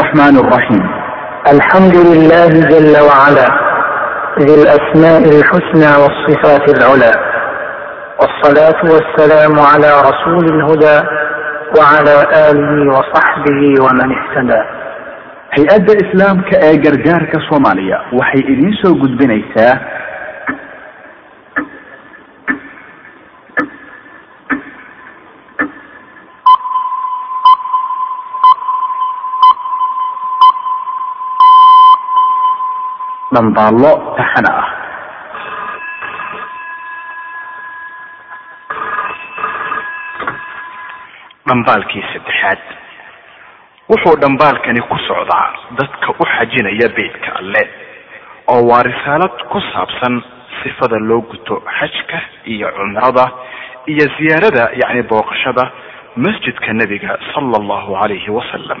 الرحمن الرحيم الحمد لله جل وعلا ذي الأسماء الحسنى والصفات العلى والصلاة والسلام على رسول الهدى وعلى آله وصحبه ومن اهتدى hay'adda islaamka ee gargaarka soomaaliya waxay idiin soo gudbinaysaa dhambaallo taxana ah. Dhambaalkii saddexaad. Wuxuu dhambaalkani ku socdaa dadka u xajinaya beydka alle oo waa risaalad ku saabsan sifada loo guto xajka iyo cumrada iyo ziyaarada yacni booqashada masjidka nebiga sala allahu calayhi wasalam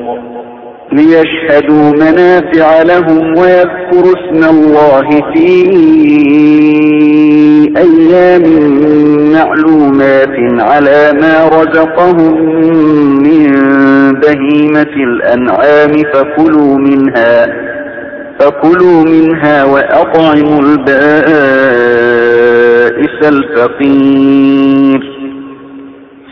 ليشهدوا منافع لهم ويذكروا اسم الله في أيام معلومات على ما رزقهم من بهيمة الأنعام فكلوا منها فكلوا منها وأطعموا البائس الفقير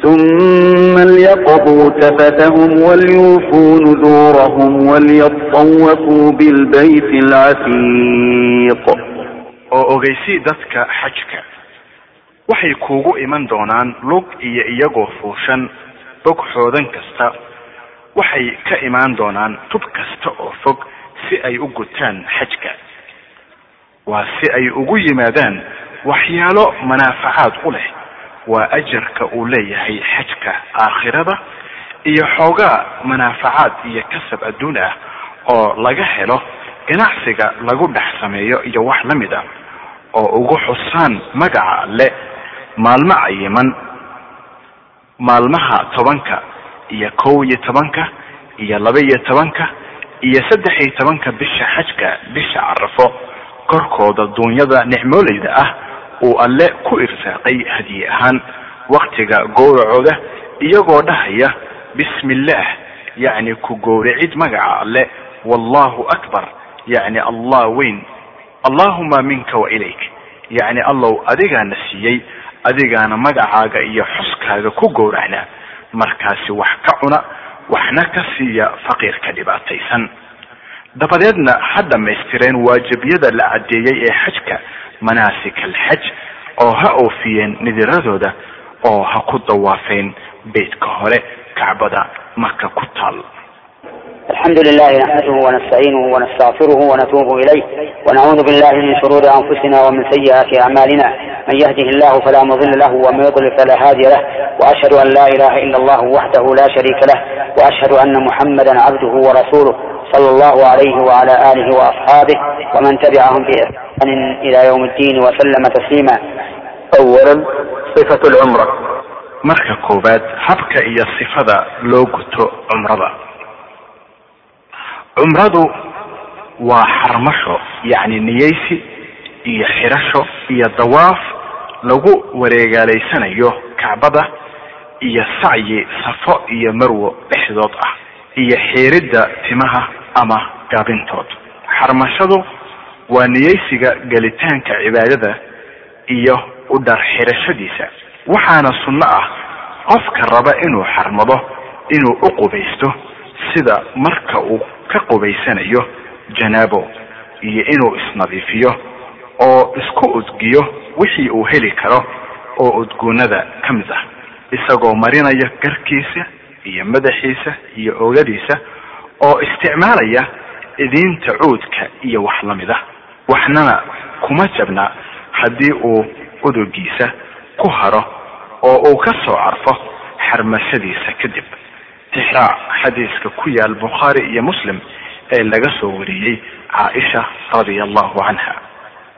ثم ليقضوا تفتهم وليوفوا نذورهم وليطوفوا بالبيت العتيق oo ogeysii dadka xajka waxay kuugu iman doonaan lug iyo iyagoo fuushan bog xoodan kasta waxay ka imaan doonaan tub kasta oo fog si ay u gutaan xajka waa si ay ugu yimaadaan waxyaalo manaafacaad u leh waa ajarka uu leeyahay xajka aakhirada iyo xoogaa manaafacaad iyo kasab adduun ah oo laga helo ganacsiga lagu dhex sameeyo iyo wax la mid ah oo ugu xusaan magaca alle maalmo cayiman maalmaha tobanka iyo kow iyo tobanka iyo laba iyo tobanka iyo saddex iyo tobanka bisha xajka bisha carafo korkooda duunyada nicmooleyda ah uu alle ku irsaaqay hadiye ahaan waktiga gowracooda iyagoo dhahaya bismi illaah yacni ku gowracid magaca alle wallahu akbar yacni allah weyn allahuma minka wa ilayk yacni allow adigaana siiyey adigaana magacaaga iyo xuskaaga ku gowracna markaasi wax ka cuna waxna ka siiya faqiirka dhibaataysan. Dabadeedna ha dhammaystireen waajibyada la caddeeyey ee xajka manaasika alxaj oo ha oofiyeen nidiradooda oo ha ku dawaafeen beytka hore kacbada marka ku taal. Alxamdu lilah naxmaduhu wnastaciinuhu wanastacfiruhu wanatuubu ilayh wanacuudu biاllah min shuruuri anfusina wmin sayi'aati acmaalina man yhdih illah fala mudila lah wman yudlil fala haadiya lah. Washhadu an la ilaha ila اllah waxdahu la shariika lah. Washhadu ana muxamada cabduhu warasuuluh صلى الله عليه وعلى آله وأصحابه ومن تبعهم بإحسان إلى يوم الدين وسلم تسليما اولا صفة العمرة marka koowaad habka iyo sifada loo guto cumrada cumradu waa xarmasho yacni niyeysi iyo xirasho iyo dawaaf lagu wareegaalaysanayo kacbada iyo sacyi safo iyo marwo dhexdood ah iyo xiiridda timaha ama gaabintood. Xarmashadu waa niyeysiga gelitaanka cibaadada iyo u dhar xirashadiisa. Waxaana sunno ah qofka raba inuu xarmado inuu u qubaysto sida marka uu ka qubaysanayo janaabo iyo inuu isnadiifiyo oo isku udgiyo wixii uu heli karo oo udgoonada ka mid ah isagoo marinaya garkiisa iyo madaxiisa iyo oogadiisa oo isticmaalaya idiinta cuudka iyo wax la mid ah. Waxnana kuma jabna haddii uu udugiisa ku haro oo uu ka soo carfo xarmashadiisa kadib. Tixraac xadiiska ku yaal bukhaari iyo muslim ee laga soo wariyey caaisha radia allahu canha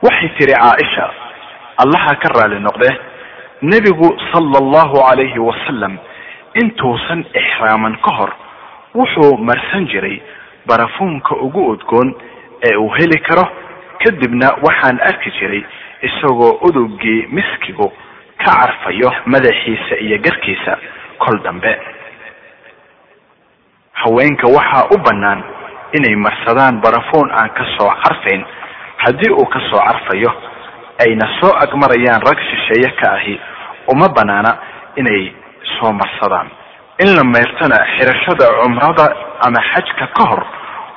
waxay tiri caaisha allaha ka raali noqdee nebigu sala allahu calayhi wasalam intuusan ixraaman ka hor wuxuu marsan jiray barafuunka ugu udgoon ee uu heli karo kadibna waxaan arki jiray isagoo udugii miskigu ka carfayo madaxiisa iyo garkiisa kol dambe. Haweenka waxaa u bannaan inay marsadaan barafuun aan ka soo carfayn. Haddii uu ka soo carfayo ayna soo agmarayaan rag shisheeye ka ahi uma banaana inay soo marsadaan. In la meyrtana xirashada cumrada ama xajka ka hor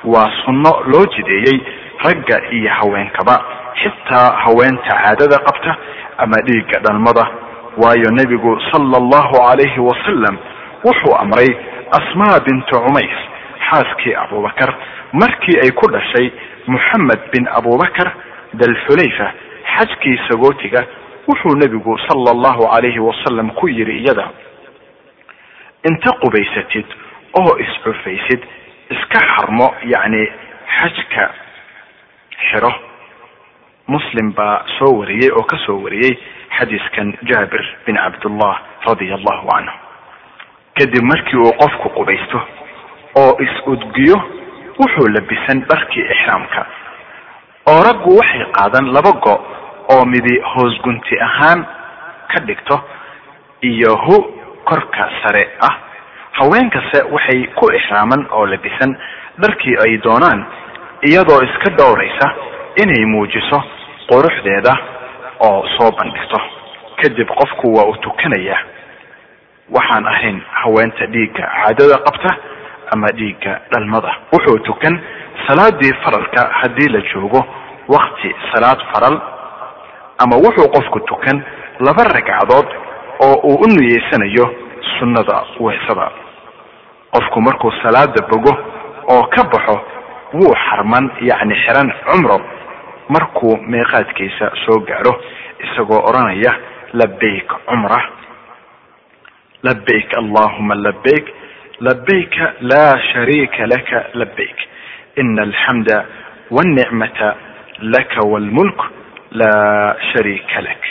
waa sunno loo jideeyey ragga iyo haweenkaba xitaa haweenta caadada qabta ama dhiigga dhalmada. Waayo nebigu sala allahu calayhi wasalam wuxuu amray asmaa bintu cumays xaaskii abubakar markii ay ku dhashay moxamed bin abubakar dalxulayfa xajkii sagootiga wuxuu nebigu sala allahu calayhi wasalam ku yidhi iyada inta qubaysatid oo iscufaysid iska xarmo yacni xajka xiro. Muslim baa soo wariyey oo ka soo wariyey xadiiskan jaabir bin cabdullah radia allahu canhu kadib markii uu qofku qubaysto oo is-udgiyo wuxuu labisan dharkii ixraamka. Oo raggu waxay qaadan laba go oo midi hoos gunti ahaan ka dhigto iyo hu korka sare ah. Haweenkase waxay ku ixraaman oo labisan dharkii ay doonaan iyadoo iska dhowraysa inay muujiso quruxdeeda oo soo bandhigto. Kadib qofku waa uu tukanayaa waxaan ahayn haweenta dhiigga caadada qabta ama dhiigga dhalmada. Wuxuu tukan salaadii faralka haddii la joogo wakti salaad faral. Ama wuxuu qofku tukan laba ragcadood oo uu u niyeysanayo sunnada weesada qofku markuu salaada bogo oo ka baxo wuu xarman yacni xiran cumro. Markuu meeqaadkiisa soo gaadho isagoo odhanaya labayk cumra. Labayk allahuma labayk labayka laa shariika laka labayk ina alxamda walnicmata laka walmulk laa shariika lak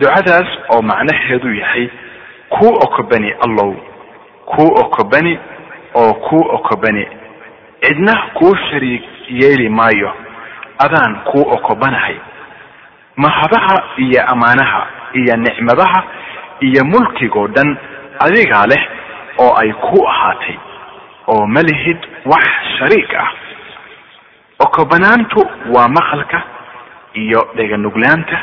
ducadaas oo macnaheedu yahay kuu okobani allow kuu okobani oo kuu okobani cidna kuu shariik yeeli maayo. Adaan kuu okobanahay mahadaha iyo ammaanaha iyo nicmadaha iyo mulkigoo dhan adigaa leh oo ay ku ahaatay oo ma lihid wax shariik ah. Okobanaantu waa maqalka iyo dheganuglaanta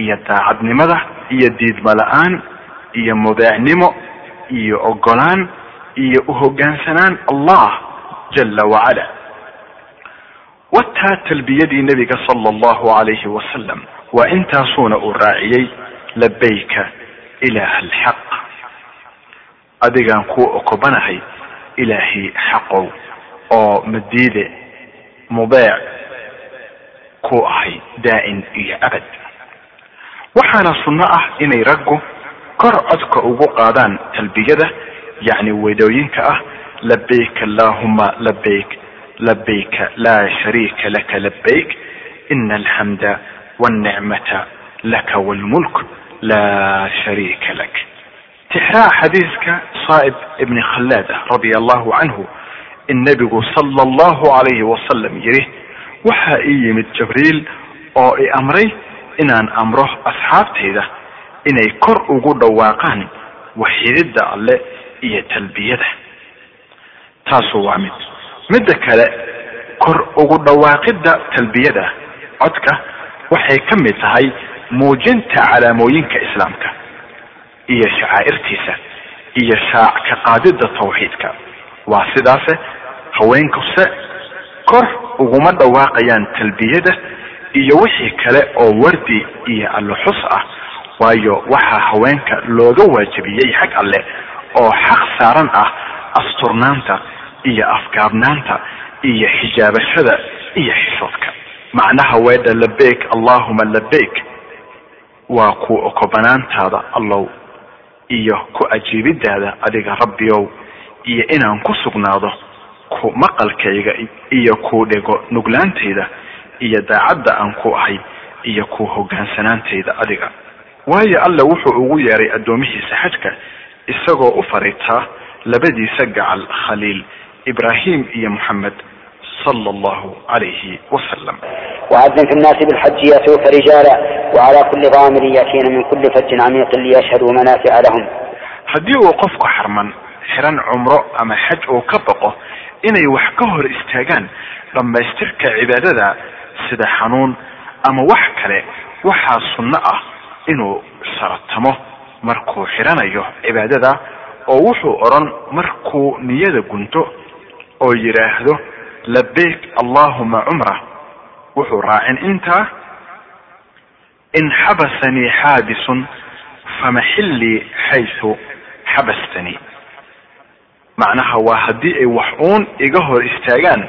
iyo daacadnimada iyo diidma la'aan iyo mudeecnimo iyo ogolaan iyo uhogaansanaan allah jala wacala. Wataa talbiyadii nebiga sala allahu calayhi wasalam waa intaasuuna uu raaciyey labayka ilaaha alxaq. Adigaan kuu okobanahay ilaahii xaqow oo madiide mudeec ku ahay daa'in iyo abad waxaana sunno ah inay raggu kor codka ugu qaadaan talbiyada yacni wedooyinka ah labayk allahuma labayk labayka laa shariika laka labayk ina alxamda walnicmata laka walmulk laa shariika lak. Tixraa xadiiska saaib ibni khallaada radia allahu canhu in nebigu sala allahu calayhi wasalam yidhi waxaa ii yimid jibriil oo i amray inaan amro asxaabtayda inay kor ugu dhawaaqaan waxididda alle iyo talbiyada. Taasu waa mid. Midda kale kor ugu dhawaaqidda talbiyada codka waxay ka mid tahay muujinta calaamooyinka islaamka iyo shacaa'irtiisa iyo shaac ka qaadidda tawxiidka. Waa sidaase haweenkuse kor uguma dhawaaqayaan talbiyada iyo wixii kale oo wardi iyo alluxus ah waayo waxaa haweenka looga waajibiyey xag alleh oo xaq saaran ah asturnaanta iyo afgaabnaanta iyo xijaabashada iyo xishoodka. Macnaha weedha labayk allahuma labayk waa ku okobanaantaada allow iyo ku ajiibidaada adiga rabbiyow iyo inaan ku sugnaado ku maqalkayga iyo ku dhego nuglaantayda iyo daacadda aan ku ahay iyo ku hogaansanaantayda adiga waayo alle wuxuu ugu yeeray addoomihiisa xajka isagoo u fariitaa labadiisa gacal khaliil ibrahim iyo moxamed sala allahu calayhi wasalam وأذن في الناس بالحج يأتوك رجالا وعلى كل ضامر يأتين من كل فج عميق ليشهدوا منافع لهم haddii uu qofku xarman xiran cumro ama xaj uu ka baqo inay wax ka hor istaagaan dhammaystirka cibaadada sida xanuun ama wax kale waxaa sunno ah inuu saratamo markuu xiranayo cibaadada oo wuxuu odhan markuu niyada gunto oo yidhaahdo labayk allahuma cumra. Wuxuu raacin intaa in xabasanii xaabisun famaxillii xaysu xabastanii macnaha waa haddii ay wax uun iga hor istaagaan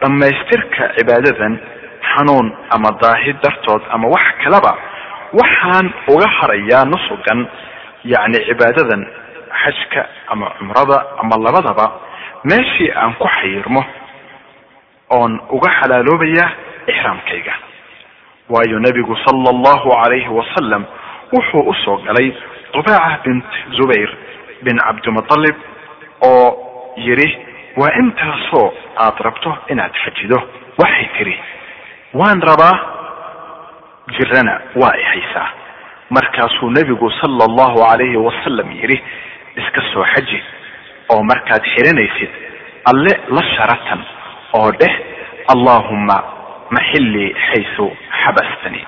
dhammaystirka cibaadadan xanuun ama daahi dartood ama wax kaleba waxaan uga harayaa nusugan yacni cibaadadan xajka ama cumrada ama labadaba meeshii aan ku xayirmo oon uga xalaaloobayaa ixraamkayga. Waayo nebigu sala allahu calayhi wasalam wuxuu u soo galay dubaaca bint zubayr bin cabdimutalib oo yidhi waa intaasoo aada rabto inaad xajido? Waxay tidhi waan rabaa jirana waa i haysaa. Markaasuu nebigu sala allahu calayhi wasalam yidhi iska soo xaji oo markaad xiranaysid alle la sharatan oo dheh allaahumma maxillii xaysu xabastanii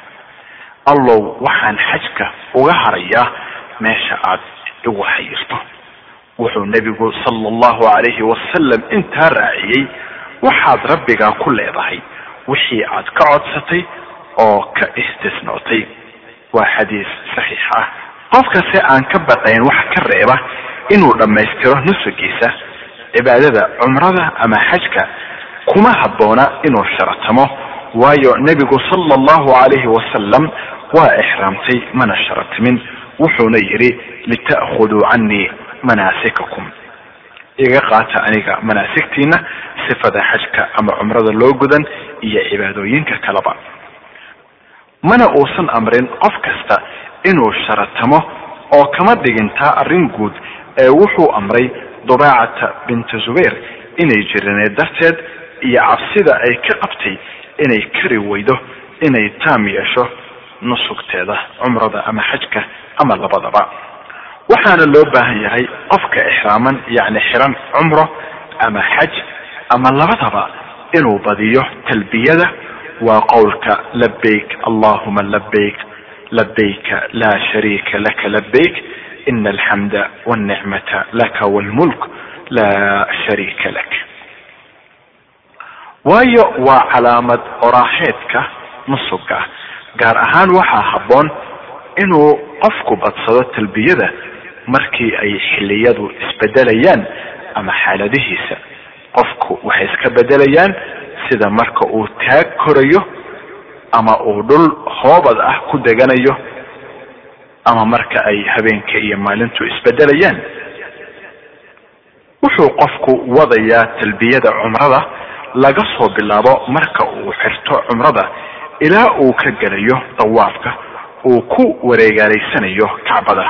allow waxaan xajka uga harayaa meesha aad igu xayirto. Wuxuu nebigu sala allahu calayhi wasalam intaa raaciyey waxaad rabbigaa ku leedahay wixii aad ka codsatay oo ka istisnootay. Waa xadiis saxiix ah. Qofkase aan ka baqayn wax ka reeba inuu dhammaystiro nusugiisa cibaadada cumrada ama xajka kuma habboona inuu sharatamo. Waayo nebigu sala allahu calayhi wasalam waa ixraamtay mana sharatimin. Wuxuuna yidhi lita'khuduu canii manaasikakum iga qaata aniga manaasigtiina sifada xajka ama cumrada loo gudan iyo cibaadooyinka kaleba. Mana uusan amrin qof kasta inuu sharatamo oo kama dhigintaa arrin guud ee wuxuu amray dubaacata binta zubayr inay jirineed darteed iyo cabsida ay ka qabtay inay kari weydo inay taam yeesho nusugteeda cumrada ama xajka ama labadaba waxaana loo baahan yahay qofka ixraaman yacni xiran cumro ama xaj ama labadaba inuu badiyo talbiyada. Waa qowlka labayk allahuma labayk labayka laa shariika laka labayk ina alxamda walnicmata laka walmulk laa shariika lak. Waayo waa calaamad oraaxeedka nusuga gaar ahaan waxaa habboon inuu qofku badsado talbiyada markii ay xilliyadu isbedelayaan ama xaaladihiisa qofku waxay iska bedelayaan sida marka uu taag korayo ama uu dhul hoobad ah ku deganayo ama marka ay habeenka iyo maalintu isbedelayaan. Wuxuu qofku wadayaa talbiyada cumrada laga soo bilaabo marka uu xirto cumrada ilaa uu ka gelayo dawaafka uu ku wareegaalaysanayo kacbada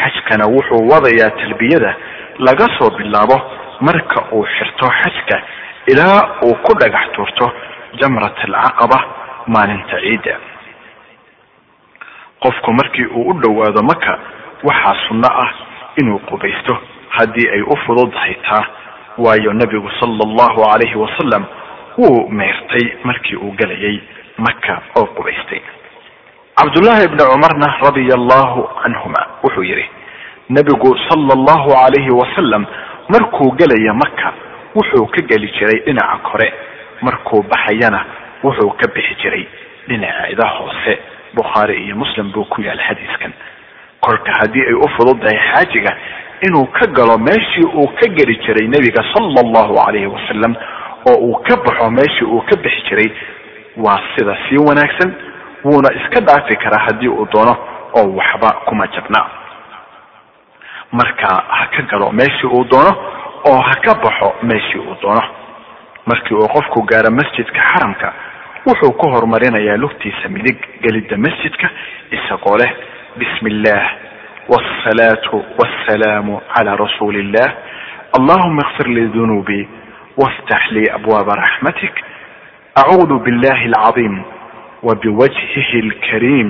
xajkana wuxuu wadayaa talbiyada laga soo bilaabo marka uu xirto xajka ilaa uu ku dhagax tuurto jamrat alcaqaba maalinta ciidda. Qofku markii uu u dhowaado maka waxaa sunno ah inuu qubaysto haddii ay u fududahay taa waayo nebigu sala allahu calayhi wasalam wuu meyrtay markii uu gelayay maka oo qubaystay cabdullaahi ibni cumarna radia allahu canhuma wuxuu yidhi nebigu sala allahu calayhi wasalam markuu gelaya maka wuxuu ka geli jiray dhinaca kore. Markuu baxayana wuxuu ka bixi jiray dhinaceeda hoose. Bukhaari iyo muslim buu ku yaal xadiiskan. Kolka haddii ay u fududahay xaajiga inuu ka galo meeshii uu ka geli jiray nebiga sala allahu calayhi wasalam oo uu ka baxo meeshii uu ka bixi jiray waa sida sii wanaagsan wuuna iska dhaafi karaa haddii uu doono oo waxba kuma jabnaa marka ha ka galo meeshii uu doono oo ha ka baxo meeshii uu doono. Markii uu qofku gaaro masjidka xaramka wuxuu ku horumarinayaa lugtiisa midig gelidda masjidka isagoo leh bismi illaah waalsalaatu waalsalaamu calaa rasuuli illah allahuma ikfir lii dunuubi waftax lii abwaaba raxmatik. Acuudu billahi alcadiim wbiwajhihi اlkariim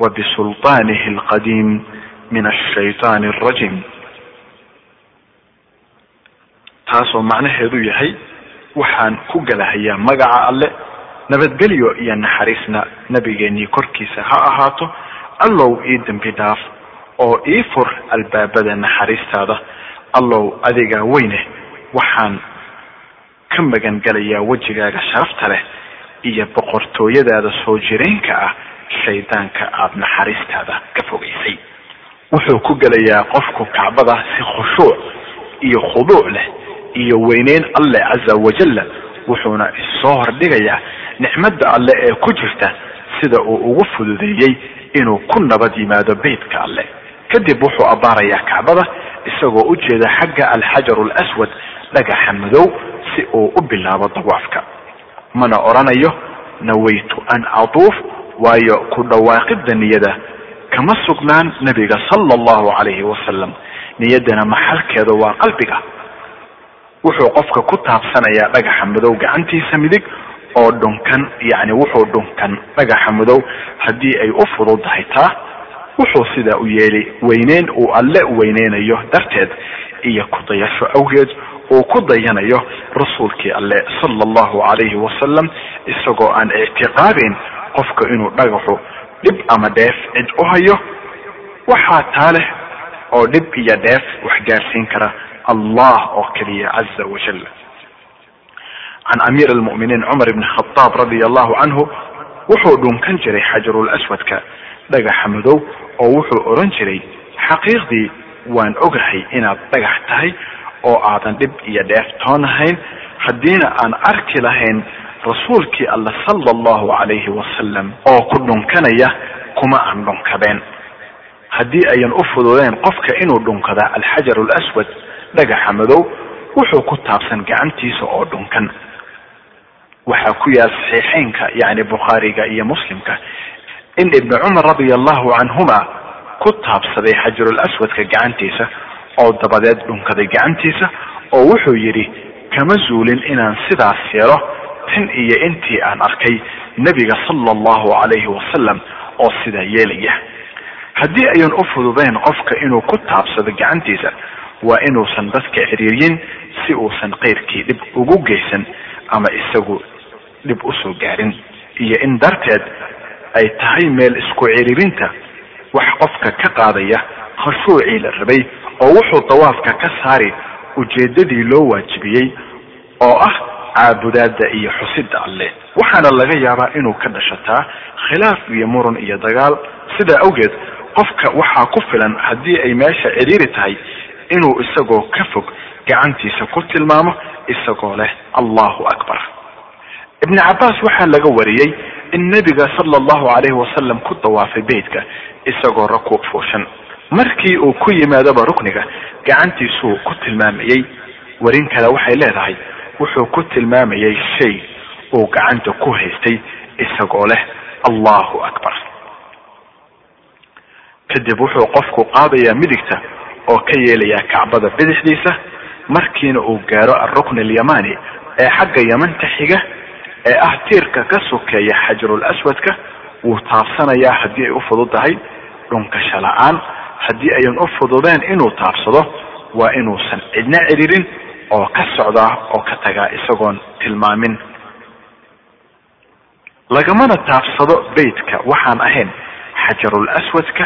wbisulطaanihi اlqadiim min ashayطaani اrajiim taasoo macnaheedu yahay waxaan ku galahayaa magaca alle nabadgelyo iyo naxariisna nabigeenii korkiisa ha ahaato allow ii dembi dhaaf oo ii fur albaabada naxariistaada allow adigaa weyne waxaan ka magan gelayaa wejigaaga sharafta leh iyo boqortooyadaada soo jireenka ah shaydaanka aada naxariistaada ka fogaysay wuxuu ku gelayaa qofku kacbada si khushuuc iyo khuduuc leh iyo weyneyn alle caza wajalla wuxuuna issoo hordhigayaa nicmadda alle ee ku jirta sida uu ugu fududeeyey inuu ku nabad yimaado beytka alle. Kadib wuxuu abbaarayaa kacbada isagoo u jeeda xagga alxajaru alaswad dhagaxa madow si uu u bilaabo dawaafka mana odhanayo nawaytu an atuuf waayo ku dhawaaqidda niyada. Kama sugnaan nebiga sala allahu calayhi wasalam niyaddana maxalkeeda waa qalbiga. Wuxuu qofka ku taabsanayaa dhagaxa madow gacantiisa midig oo dhunkan yacni wuxuu dhunkan dhagaxa madow haddii ay u fududahay taa wuxuu sidaa u yeeli weyneyn uu alle weyneynayo darteed iyo ku dayasho awgeed uu ku dayanayo rasuulkii alle sala allahu calayhi wasalam isagoo aan ictiqaadayn qofka inuu dhagaxu dhib ama dheef cid u hayo waxaa taa leh oo dhib iyo dheef wax gaarsiin kara allah oo keliya caza wajal can amiir almu'miniin cumar ibni khadaab radia allahu canhu wuxuu dhunkan jiray xajarul aswadka dhagaxa madow oo wuxuu odhan jiray xaqiiqdii waan ogahay inaad dhagax tahay oo aadan dhib iyo dheef toonahayn haddiina aan arki lahayn rasuulkii alla sala allahu calayhi wasalam oo ku dhunkanaya kuma aan dhunkadeen haddii ayan u fududeen qofka inuu dhunkada alxajar alaswad dhagaxa madow wuxuu ku taabsan gacantiisa oo dhunkan. Waxaa ku yaal saxiixeynka yani bukhaariga iyo muslimka in ibni cumar radia allahu canhuma ku taabsaday xajarul aswadka gacantiisa oo dabadeed dhunkaday gacantiisa oo wuxuu yidhi kama zuulin inaan sidaas yeelo tan iyo intii aan arkay nebiga sala allahu calayhi wasalam oo sidaa yeelaya. Haddii ayan u fududayn qofka inuu ku taabsado gacantiisa waa inuusan dadka ciriiryin si uusan keyrkii dhib ugu geysan ama isagu dhib u soo gaarin. Iyo in darteed ay tahay meel isku ciriirinta wax qofka ka qaadaya khashuucii la rabay oo wuxuu dawaafka ka saari ujeedadii loo waajibiyey oo ah caabudaada iyo xusidda alle. Waxaana laga yaabaa inuu ka dhashataa khilaaf iyo muran iyo dagaal. Sidaa awgeed qofka waxaa ku filan haddii ay meesha ciriiri tahay inuu isagoo ka fog gacantiisa ku tilmaamo isagoo leh allahu akbar. Ibni cabbaas waxaa laga wariyey in nebiga sala allahu calayhi wasalam ku dawaafay beytka isagoo rakuub fuushan markii uu ku yimaadaba rukniga gacantiisuu ku tilmaamayey. Warin kale waxay leedahay wuxuu ku tilmaamayay shay uu gacanta ku haystay isagoo leh allahu akbar. Kadib wuxuu qofku qaadayaa midigta oo ka yeelayaa kacbada bidixdiisa markiina uu gaaro alrukn alyamani ee xagga yamanta xiga ee ah tiirka ka sokeeya xajarul aswadka. Wuu taabsanayaa haddii ay u fududahay dhunkasho la'aan haddii ayan u fududeen inuu taabsado waa inuusan cidna ciririn oo ka socdaa oo ka tagaa isagoon tilmaamin. Lagamana taabsado beytka waxaan ahayn xajarul aswadka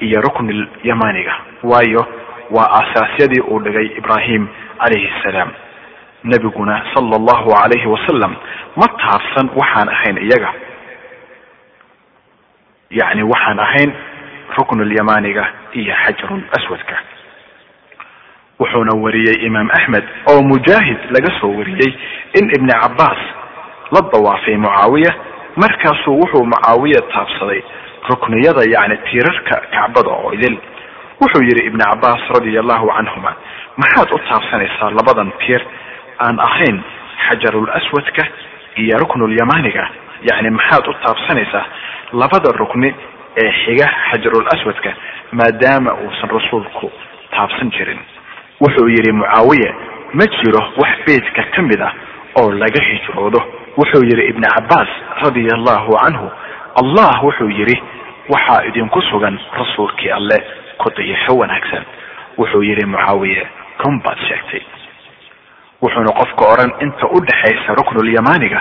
iyo ruknil yamaniga waayo waa aasaasyadii uu dhigay ibrahim calayhi salaam. Nebiguna sala allahu calayhi wasalam ma taabsan waxaan ahayn iyaga. Yacni waxaan ahayn ruknul yamaniga iyo xajarul aswadka. Wuxuuna wariyey imaam axmed oo mujaahid laga soo wariyey in ibni cabbaas la dawaafay mucaawiya markaasuu wuxuu mucaawiya taabsaday rukniyada yacni tiirarka kacbada oo idil wuxuu yidhi ibni cabbaas radia allahu canhuma maxaad u taabsanaysaa labadan tiir? Aan ahayn xajarul aswadka iyo ruknul yamaniga yacni maxaad u taabsanaysaa labada rukni ee xiga xajarul aswadka maadaama uusan rasuulku taabsan jirin. Wuxuu yidhi mucaawiye ma jiro wax beydka ka mid ah oo laga hijroodo. Wuxuu yidhi ibni cabbaas radia allahu canhu allah wuxuu yidhi waxaa idinku sugan rasuulkii alle ku dayasho wanaagsan. Wuxuu yidhi mucaawiye run baad sheegtay. Wuxuuna qofka odhan inta u dhexaysa ruknulyamaaniga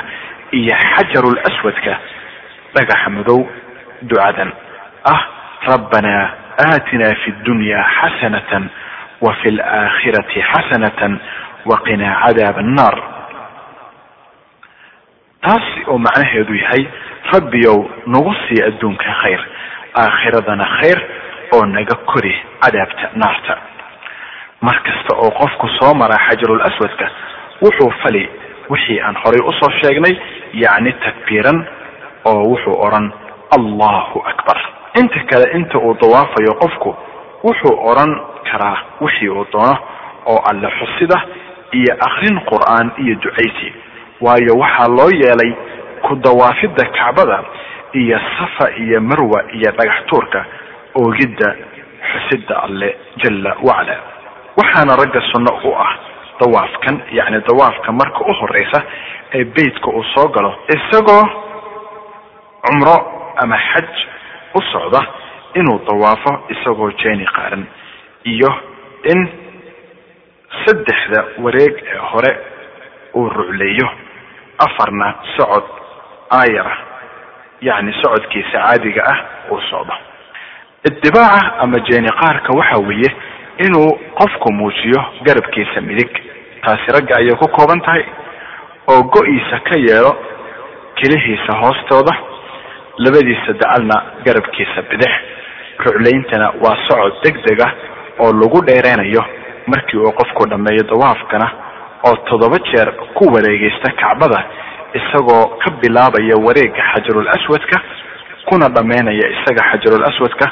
iyo xajarul aswadka dhagaxa madow ducadan ah rabbanaa aatinaa fi dunya xasanatan wa fi laakhirati xasanatan waqinaa cadaab annaar taasi oo macnaheedu yahay rabbiyow nagu sii adduunka khayr aakhiradana khayr oo naga kori cadaabta naarta mar kasta oo qofku soo maraa xajarul aswadka wuxuu fali wixii aan horay u soo sheegnay yacni takbiiran oo wuxuu odhan allahu akbar. Inta kale inta uu dawaafayo qofku wuxuu odhan karaa wixii uu doono oo alle xusida iyo akrin qur'aan iyo ducaysi. Waayo waxaa loo yeelay ku dawaafidda kacbada iyo safa iyo marwa iyo dhagax tuurka oogidda xusida alle jalla wacala. Waxaana ragga sunno u ah dawaafkan yacni dawaafka marka u horeysa ee beytka uu soo galo isagoo cumro ama xaj u socda inuu dawaafo isagoo jeeni qaaran iyo in saddexda wareeg ee hore uu rucleeyo afarna socod aayara yacni socodkiisa caadiga ah uu socdo. Itibaaca ama jeeni qaarka waxa weeye inuu qofku muujiyo garabkiisa midig taasi ragga ayay ku kooban tahay oo go-iisa ka yeelo kelihiisa hoostooda labadiisa dacalna garabkiisa bidix. Rucleyntana waa socod degdeg ah oo lagu dheereynayo markii uu qofku dhammeeyo dawaafkana oo toddoba jeer ku wareegeysta kacbada isagoo ka bilaabaya wareegga xajarul aswadka kuna dhameynaya isaga xajarulaswadka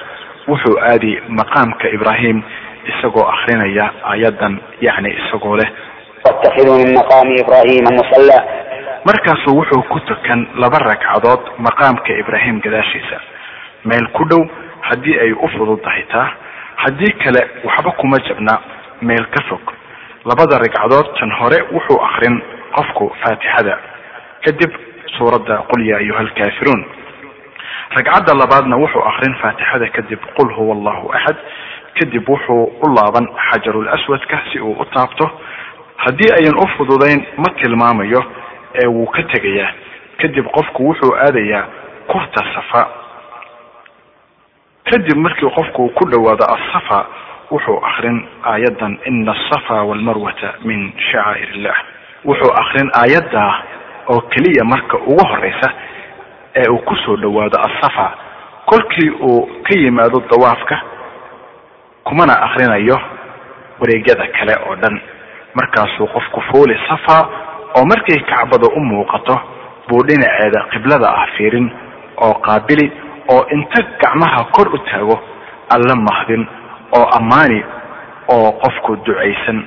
wuxuu aadi maqaamka ibraahim isagoo akrinaya ayadan yacni isagoo leh. Watakiduu min maqaami ibrahima musalla markaasuu wuxuu ku tukan laba ragcadood maqaamka ibraahim gadaashiisa. Meel ku dhow haddii ay u fududahay taa haddii kale waxba kuma jabna meel ka fog. Labada ragcadood tan hore wuxuu akrin qofku faatixada. Kadib suuradda qul ya ayuha alkaafiruun ragcadda labaadna wuxuu akrin faatixada kadib qul huwa allahu axad kadib wuxuu u laaban xajarul aswadka si uu u taabto. Haddii ayan u fududayn ma tilmaamayo ee wuu ka tegayaa. Kadib qofku wuxuu aadayaa kurta safa. Kadib markii qofku ku dhowaado asafa wuxuu akrin aayadan ina asafa walmarwata min shacaa'ir illah wuxuu akrin aayaddaa oo keliya marka ugu horeysa ee uu ku soo dhowaado asafa kolkii uu ka yimaado dawaafka kumana akrinayo wareegyada kale oo dhan. Markaasuu qofku fooli safa oo markay kacbada u muuqato buu dhinaceeda qiblada ah fiirin oo qaabili oo inta gacmaha kor u taago alla mahdin oo ammaani oo qofku ducaysan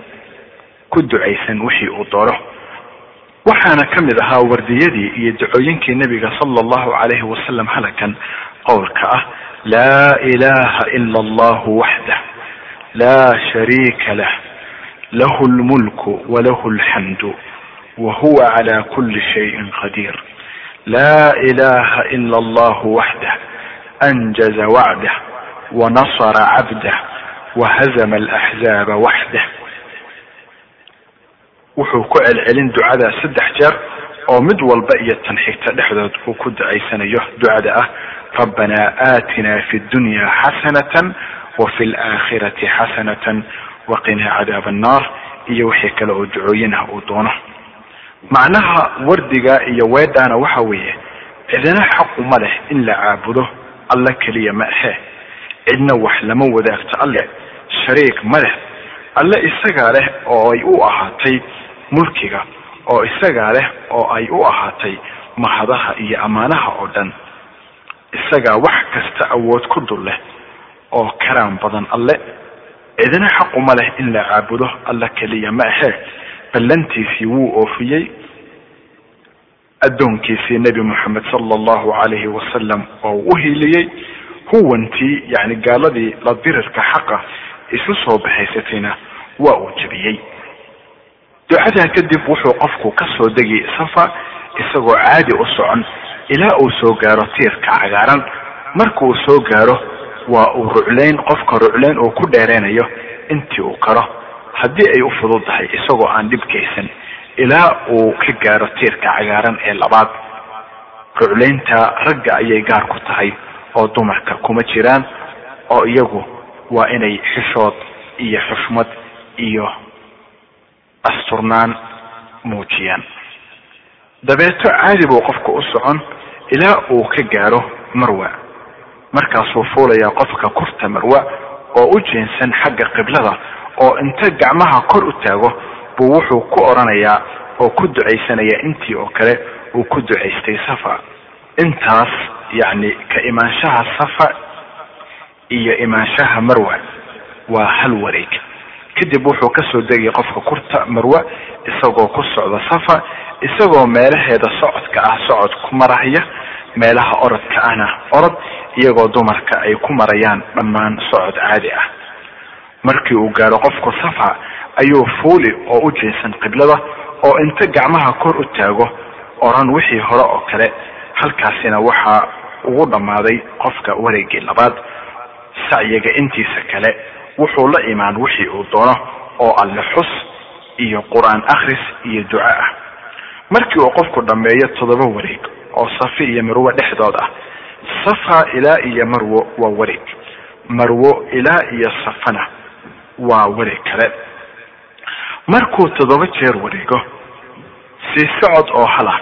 ku ducaysan wixii uu doono waxaana ka mid ahaa wardiyadii iyo ducooyinkii nebiga sala allahu calayhi wasalam halakan qowlka ah laa ilaha ila allahu waxdah laa shariika lah lahu lmulku walahu alxamdu وهو على كل شيء قدير لا إله إلا الله وحده أنجز وعده ونصر عبده وهزم الأحزاب وحده wuxuu ku celcelin ducada saddex jeer oo mid walba iyo tan xigta dhexdood uu ku ducaysanayo ducada ah rabbanaa aatinaa fi dunya xasanatan wa fi laakhirati xasanatan waqinaa cadaab annaar iyo wixii kale oo ducooyin ah uu doono macnaha wardiga iyo weedhaana waxa weeye cidina xaqu ma leh in la caabudo alla keliya ma ahe. Cidna wax lama wadaagto alle shariik ma leh. Alle isagaa leh oo ay u ahaatay mulkiga oo isagaa leh oo ay u ahaatay mahadaha iyo ammaanaha oo dhan. Isagaa wax kasta awood ku dul leh oo karaan badan alle. Cidina xaqu ma leh in la caabudo alla keliya ma ahe ballantiisii wuu oofiyey. Addoonkiisii nebi moxamed sala allahu calayhi wasalam oo u hiiliyey huwantii yani gaaladii la dirirka xaqa isu soo baxaysatayna waa uu jebiyey ducadaa kadib wuxuu qofku ka soo degi safa isagoo caadi u socon ilaa uu soo gaaro tiirka cagaaran. Marka uu soo gaaro waa uu ruclayn qofka ruclayn uu ku dheereynayo intii uu karo haddii ay u fududdahay isagoo aan dhibkaysan ilaa uu ka gaaro tiirka cagaaran ee labaad ruclaynta ragga ayay gaar ku tahay oo dumarka kuma jiraan oo iyagu waa inay xishood iyo xushmad iyo asturnaan muujiyaan. Dabeeto caadi buu qofka u socon ilaa uu ka gaaro marwa. Markaasuu fuulayaa qofka kurta marwa oo u jeensan xagga qiblada oo inta gacmaha kor u taago buu wuxuu ku odhanayaa oo ku ducaysanaya intii oo kale uu ku ducaystay safa. Intaas yacni ka imaanshaha safa iyo imaanshaha marwa waa hal wareeg. Kadib wuxuu ka soo degay qofka kurta marwa isagoo ku socda safa isagoo meelaheeda socodka ah socod ku marahaya meelaha orodka ahna orod iyagoo dumarka ay ku marayaan dhammaan socod caadi ah markii uu gaaro qofku safa ayuu fuuli oo u jeesan qiblada oo inta gacmaha kor u taago oran wixii hore oo kale. Halkaasina waxaa ugu dhammaaday qofka wareegii labaad sacyiga intiisa kale. Wuxuu la imaan wixii uu doono oo alle xus iyo qur'aan akhris iyo duco ah. Markii uu qofku dhammeeyo toddoba wareeg oo safi iyo marwo dhexdood ah safa ilaa iyo marwo waa wareeg. Marwo ilaa iyo safana waa wareeg kale. Markuu toddoba jeer wareego sii socod oo halah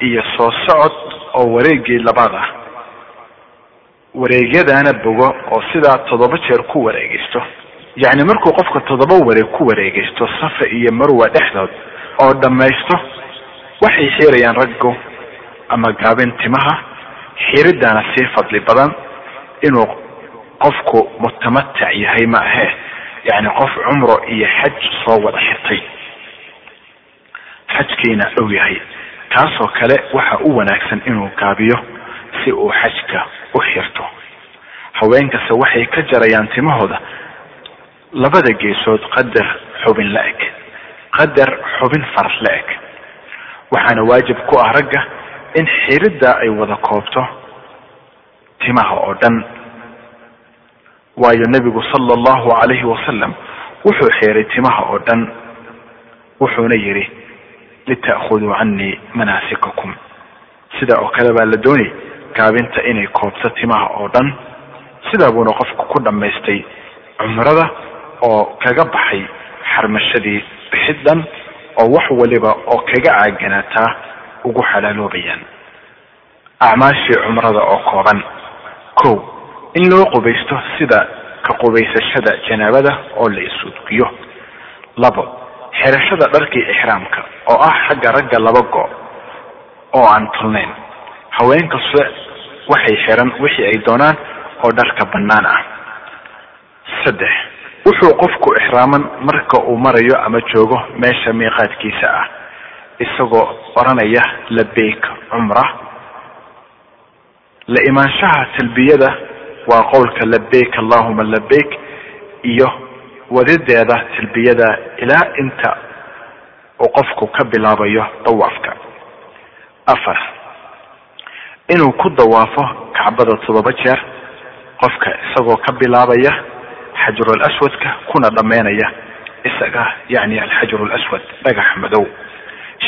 iyo soo socod oo wareegii labaad ah wareegyadaana bogo oo sidaa toddoba jeer ku wareegaysto. Yacni markuu qofka toddoba wareeg ku wareegaysto safa iyo marwa dhexdood oo dhammaysto waxay xiirayaan raggu ama gaabin timaha xiriddaana sii fadli badan inuu qofku mutamatac yahay ma ahee yacni qof cumro iyo xaj soo wada xirtay. Xajkiina dhow yahay. Kaasoo kale waxa u wanaagsan inuu gaabiyo si uu xajka u xirto. Haweenkase waxay ka jarayaan timahooda. Labada geesood qadar xubin la eg. Qadar xubin far la eg. Waxaana waajib ku ah ragga in xiridda ay wada koobto timaha oo dhan waayo nebigu sala allahu calayhi wasalam wuxuu xiray timaha oo dhan. Wuxuuna yidhi lita'khuduu canii manaasikakum. Sida oo kale baa la doonay gaabinta inay koobto timaha oo dhan. Sidaa buuna qofku ku dhammaystay cumrada oo kaga baxay xarmashadii bixiddan oo wax waliba oo kaga caaganaataa ugu xalaaloobayaan. Acmaashii cumrada oo kooban kow in loo qubaysto sida ka qubaysashada janaabada oo la isuudgiyo labo xirashada dharkii ixraamka oo ah xagga ragga laba go oo aan tulnayn. Haweenkase waxay xiran wixii ay doonaan oo dharka bannaan ah. Saddex wuxuu qofku ixraaman marka uu marayo ama joogo meesha miiqaadkiisa ah isagoo odhanaya labeyk cumra. La imaanshaha talbiyada waa qowlka labeyk allahuma labeyk iyo wadideeda talbiyada ilaa inta uu qofku ka bilaabayo dawaafka. Afar inuu ku dawaafo kacbada toddoba jeer qofka isagoo ka bilaabaya xajarul aswadka kuna dhammaynaya isaga yacni alxajaru laswad dhagax madow.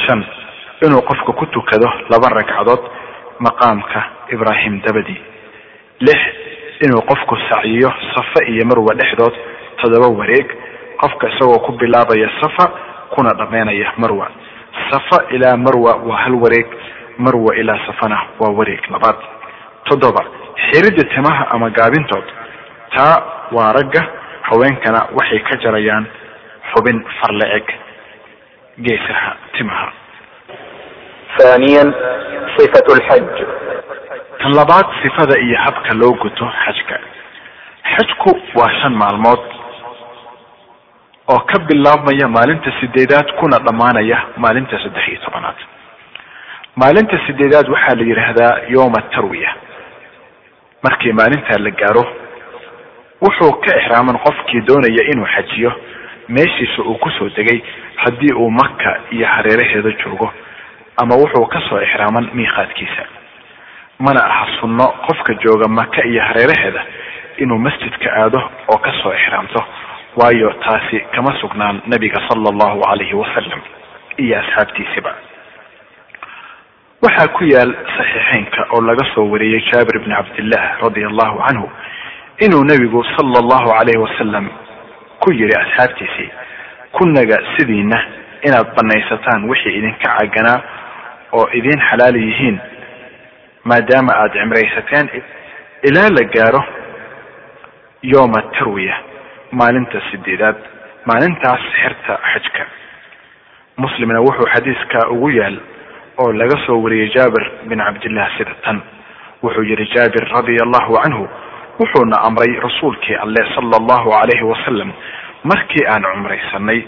Shan inuu qofka ku tukado laba ragcadood maqaamka ibraahim dabadi. Lix inuu qofku sacyiyo safa iyo marwa dhexdood todoba wareeg qofka isagoo ku bilaabaya safa kuna dhammaynaya marwa. Safa ilaa marwa waa hal wareeg marwa ilaa safana waa wareeg labaad. Toddoba xiridda timaha ama gaabintood taa waa ragga haweenkana waxay ka jarayaan xubin farla-eg geesaha timaha. Aniyan ifat lxaj tan labaad sifada iyo habka loo guto xajka. Xajku waa shan maalmood oo ka bilaabmaya maalinta sideedaad kuna dhammaanaya maalinta saddex iyo tobanaad. Maalinta sideedaad waxaa la yidhaahdaa yowma tarwiya. Markii maalintaa la gaaro wuxuu ka ixraaman qofkii doonaya inuu xajiyo. Meeshiisa uu ku soo degay haddii uu maka iyo hareeraheeda joogo ama wuxuu ka soo ixraaman miiqaadkiisa mana aha sunno qofka jooga maka iyo hareeraheeda inuu masjidka aado oo ka soo ixraamto. Waayo taasi kama sugnaan nabiga sala allahu calayhi wasalam iyo asxaabtiisiba. Waxaa ku yaal saxiixeynka oo laga soo wariyey jaabir bni cabdillah radia allahu canhu inuu nebigu sala allahu calayhi wasalam ku yiri asxaabtiisii kunaga sidiina inaad banaysataan wixii idinka caganaa oo idin xalaal yihiin maadaama aada cimraysateen ilaa la gaaro yooma tarwiya maalinta sideedaad maalintaas xirta xajka. Muslimna wuxuu xadiiska ugu yaal oo laga soo wariyey jaabir bin cabdillah sida tan. Wuxuu yihi jaabir radia allahu canhu wuxuuna amray rasuulkii alleh sala allahu calayhi wasalam markii aan cumraysanay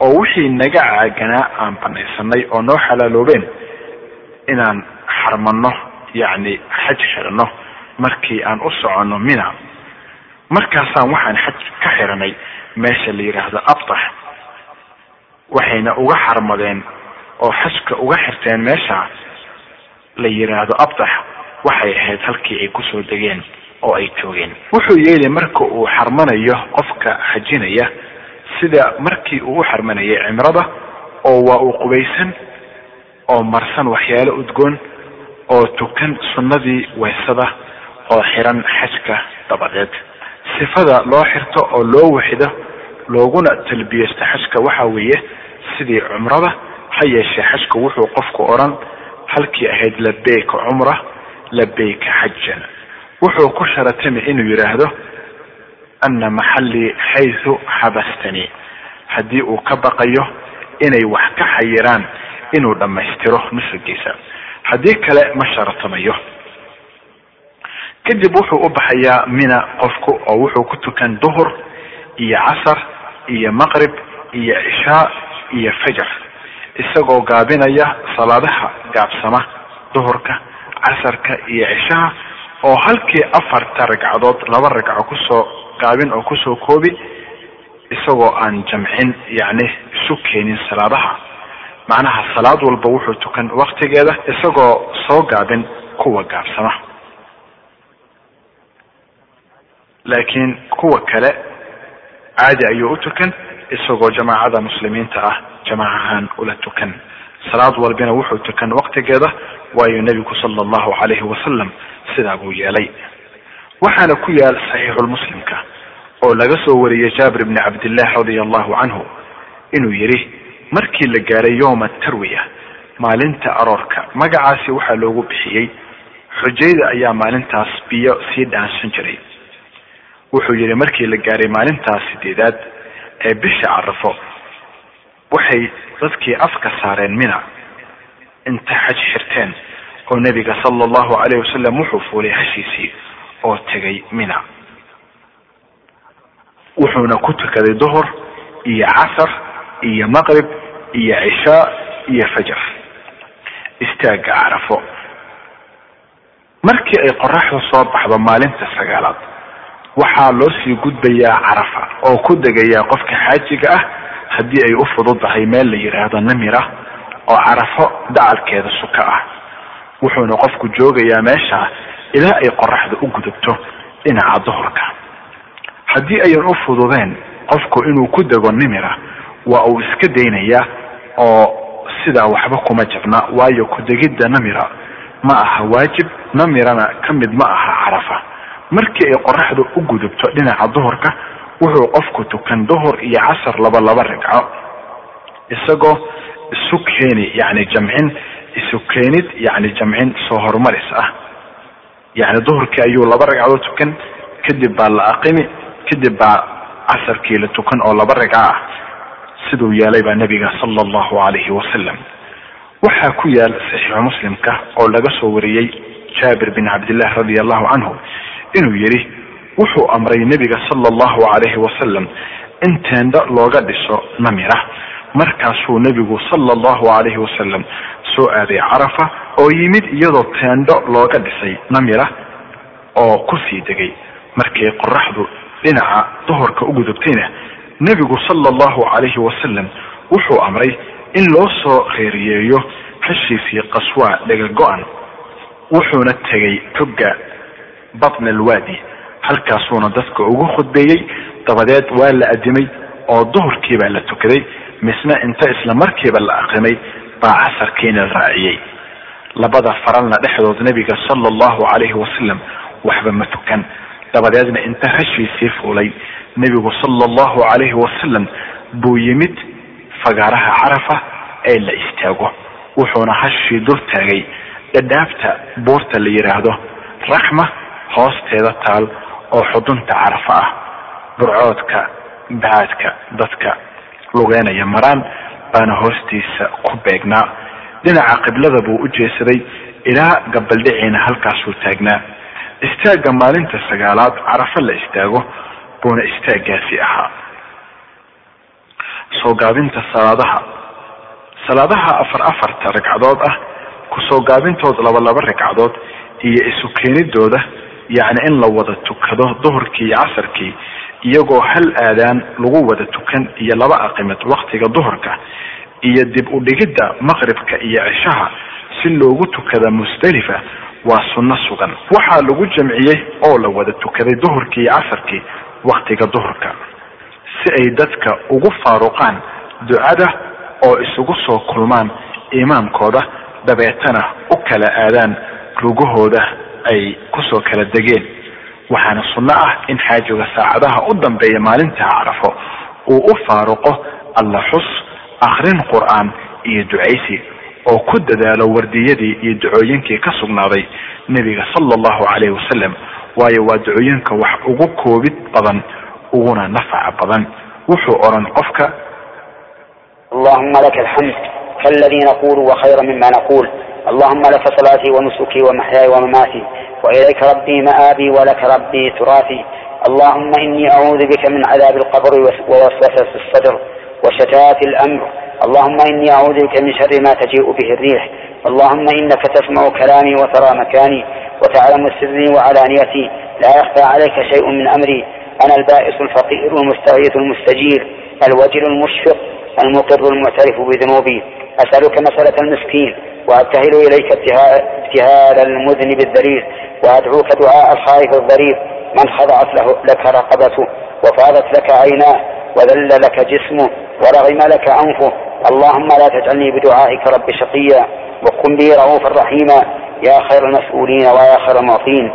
oo wixii naga caaganaa aan banaysanay oo noo xalaaloobeen inaan xarmano yacni xaj xirano markii aan u soconno mina. Markaasaan waxaan xaj ka xiranay meesha la yidhaahdo abtax waxayna uga xarmadeen oo xajka uga xirteen meesha la yidhaahdo abtax waxay ahayd halkii ay ku soo degeen oo ay joogeen. Wuxuu yeeli marka uu xarmanayo qofka xajinaya sida markii uu u xarmanayay cimrada oo waa uu qubaysan oo marsan waxyaalo udgoon oo tukan sunnadii weysada oo xiran xajka dabadeed. Sifada loo xirto oo loo waxido looguna talbiyeysto xajka waxa weeye sidii cumrada ha yeeshee xajka wuxuu qofku odhan halkii ahayd labeyka cumra labeyka xajan wuxuu ku sharatami inuu yidhaahdo ana maxallii xaysu xabastanii haddii uu ka baqayo inay wax ka xayiraan inuu dhammaystiro nusugiisa haddii kale ma sharatamayo kadib wuxuu u baxayaa mina qofku oo wuxuu ku tukan duhur iyo casar iyo maqrib iyo cishaa iyo fajar isagoo gaabinaya salaadaha gaabsama duhurka casarka iyo cishaha oo halkii afarta ragcadood laba ragco ku soo gaabin oo ku soo koobi isagoo aan jamcin yacni isu keenin salaadaha macnaha salaad walba wuxuu tukan waktigeeda isagoo soo gaabin kuwa gaabsama. Laakiin kuwa kale caadi ayuu u tukan isagoo jamaacada muslimiinta ah jamaac ahaan ula tukan. Salaad walbina wuxuu tukan waktigeeda waayo nebigu sala allahu calayhi wasalam sidaa buu yeelay. Waxaana ku yaal saxiixulmuslimka oo laga soo wariyey jaabir bni cabdillah radia allahu canhu inuu yidhi markii la gaaray yowma tarwiya maalinta aroorka magacaasi waxaa loogu bixiyey xujayda ayaa maalintaas biyo sii dhaansan jiray. Wuxuu yidhi markii la gaaray maalintaas sideedaad ee bisha carafo waxay dadkii afka saareen mina inta xaj xirteen oo nebiga sala allahu calayh wasalam wuxuu fuulay hashiisii oo tegay mina. Wuxuuna ku tukaday duhur iyo casar iyo maqrib iyo cishaa iyo fajar istaagga carafo. Markii ay qoraxdu soo baxdo maalinta sagaalaad waxaa loo sii gudbayaa carafa oo ku degayaa qofka xaajiga ah haddii ay u fududahay meel la yidhaahdo namira oo carafo dacalkeeda suka ah. Wuxuuna qofku joogayaa meesha ilaa ay qoraxda u gudubto dhinaca duhurka. Haddii ayan u fududeen qofku inuu ku dego nimira waa uu iska daynayaa oo sidaa waxba kuma jabna waayo ku-degidda namira ma aha waajib namirana ka mid ma aha carafa. Markii ay qoraxdu u gudubto dhinaca duhurka wuxuu qofku tukan duhur iyo casar laba laba ragco. Isagoo isu keeni yani jamcin isu keenid yani jamcin soo horumaris ah. Yani duhurkii ayuu laba ragcadood tukan kadib baa la aqimi kadib baa casarkii la tukan oo laba ragco ah siduu yeelay baa nabiga sala allahu calayhi wasalam waxaa ku yaal saxiixu muslimka oo laga soo wariyey jaabir bin cabdillah radia allahu canhu inuu yidhi wuxuu amray nebiga sala allahu calayhi wasalam in teendho looga dhiso namira. Markaasuu nebigu sala allahu calayhi wasalam soo aaday carafa oo yimid iyadoo teendho looga dhisay namira oo ku sii degay. Markay qoraxdu dhinaca duhurka u gudubtayna nebigu sala allahu calayhi wasalam wuxuu amray in loo soo reeriyeeyo hashiisii qaswaa dhega go-an wuxuuna tegay togga batn alwaadi halkaasuuna dadka ugu khudbeeyey. Dabadeed waa la adimay oo duhurkii baa la tukaday misna inta isla markiiba la aqrimay baa casarkiina la raaciyey. Labada faralna dhexdood nebiga sala allahu calayhi wasalam waxba ma tukan. Dabadeedna inta hashiisii fuulay nebigu sala allahu calayhi wasalam buu yimid fagaaraha carafa ee la istaago. Wuxuuna hashii dul taagay dhadhaabta buurta la yidhaahdo raxma hoosteeda taal oo xudunta carafa ah. Burcoodka baadka dadka lugeynaya maraan baana hoostiisa ku beegnaa. Dhinaca qiblada buu u jeesaday ilaa gabaldhiciina halkaasuu taagnaa. Istaagga maalinta sagaalaad carafa la istaago buuna istaaggaasi ahaa. Soo gaabinta salaadaha. Salaadaha afar afarta ragcadood ah ku soo gaabintood laba laba ragcadood iyo isu keenidooda yacni in la wada tukado duhurkii iyo casarkii iyagoo hal aadaan lagu wada tukan iyo laba aqimad waktiga duhurka iyo dib u dhigidda maqribka iyo cishaha si loogu tukada musdalifa waa sunno sugan. Waxaa lagu jamciyey oo la wada tukaday duhurkii iyo casarkii waktiga duhurka si ay dadka ugu faaruqaan ducada oo isugu soo kulmaan imaamkooda dabeetana u kala aadaan rugahooda ay ku soo kala degeen. Waxaana sunno ah in xaajiga saacadaha u dambeeya maalinta carafo uu u faaruqo alla xus akrin qur'aan iyo ducaysi oo ku dadaalo wardiyadii iyo ducooyinkii ka sugnaaday nebiga sala allahu calayhi wasalam waayo waa ducooyinka wax ugu koobid badan uguna nafaca badan. Wuxuu odhan qofka allahuma laka alxamd kaladii naqulu wakhayra mima naqul. Allahuma laka salaatii wanusukii wamaxyaaya wamamaatii wailayka rabbii maaabii walaka rabbii turaatii allahuma inii acuudu bika min cadaabi alqabri wawaswasati الsadr washataati اlamr allahuma inii acuudu bika min shari ma tajiiءu bihi الriix allahuma inaka tasmacu kalaamii watara makaanii وتعلم سري وعلانيتي لا يخفى عليك شيء من أمري أنا البائس الفقير المستغيث المستجير الوجل المشفق المقر المعترف بذنوبي أسألك مسألة المسكين وأبتهل إليك ابتهال المذنب الذليل وأدعوك دعاء الخائف الضرير من خضعت له لك رقبته وفاضت لك عيناه وذل لك جسمه ورغم لك أنفه اللهم لا تجعلني بدعائك رب شقيا وكن بي رؤوفا رحيما يا خير المسؤولين ويا خير المعطين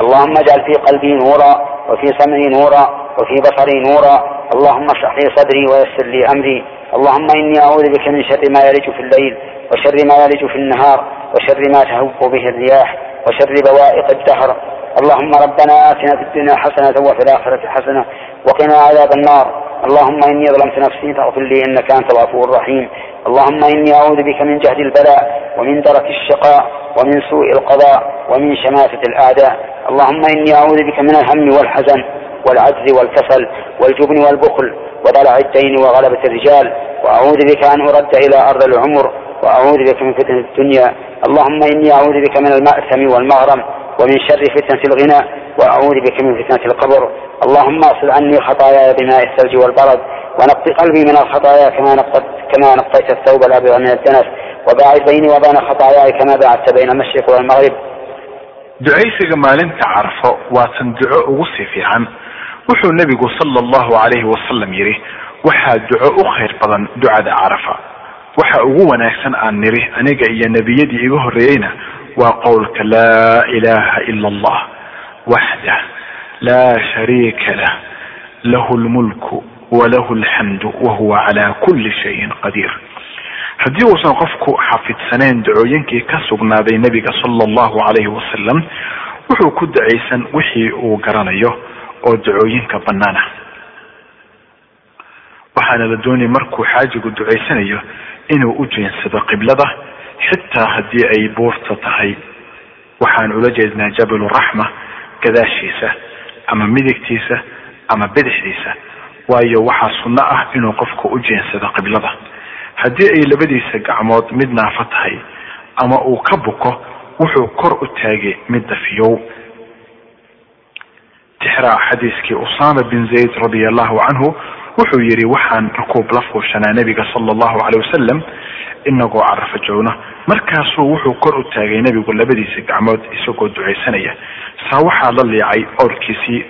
اللهم اجعل في قلبي نورا وفي سمعي نورا وفي بصري نورا اللهم اشرح لي صدري ويسر لي امري اللهم اني اعوذ بك من شر ما يلج في الليل وشر ما يلج في النهار وشر ما تهب به الرياح وشر بوائق الدهر اللهم ربنا آتنا في الدنيا حسنة وفي الآخرة حسنة وقنا عذاب النار اللهم إني ظلمت نفسي فاغفر لي إنك أنت الغفور الرحيم اللهم إني أعوذ بك من جهد البلاء ومن درك الشقاء ومن سوء القضاء ومن شماتة الأعداء اللهم إني أعوذ بك من الهم والحزن والعجز والكسل والجبن والبخل وضلع الدين وغلبة الرجال وأعوذ بك أن أرد إلى أرض العمر وأعوذ بك من فتنة الدنيا اللهم إني أعوذ بك من المأثم والمغرم ومن شر فتنة الغنى وأعوذ بك من فتنة القبر اللهم اغسل عني خطاياي بماء الثلج والبرد ونقض قلبي من الخطايا كما نقضت كما نقضيت الثوب الأبيض من الدنس وباعد بيني وبين خطاياي كما باعدت بين المشرق والمغرب ducaysiga maalinta carfo waa tan duco ugu sii fiican wuxuu nebigu sala allahu calayhi wasalam yidhi waxaa duco u khayr badan ducada carafa waxa ugu wanaagsan aan niri aniga iyo nebiyadii iga horreeyeyna waa qowlka laa ilaha ila allah waxdah laa shariika lah lahu lmulku walahu alxamdu wahuwa cala kuli shayin qadiir haddii uusan qofku xafidsaneyn dacooyinkii ka sugnaaday nebiga sala allahu calayhi wasalam wuxuu ku dacaysan wixii uu garanayo oo dacooyinka bannaan ah waxaana la doonaya markuu xaajigu ducaysanayo inuu u jeensado qiblada xitaa haddii ay buurta tahay. Waxaan ula jeednaa jabaluraxma gadaashiisa ama midigtiisa ama bidixdiisa. Waayo waxaa sunno ah inuu qofku u jeensado qiblada. Haddii ay labadiisa gacmood mid naafo tahay ama uu ka buko wuxuu kor u taagay midda fiyow tixraa xadiiskii usama bin zayd radia allahu canhu wuxuu yidhi waxaan rakuub la fuushanaa nebiga sala allahu caley wasalam inagoo carafo joogno markaasuu wuxuu kor u taagay nebigu labadiisa gacmood isagoo ducaysanaya. Saa waxaa la liicay owrkiisii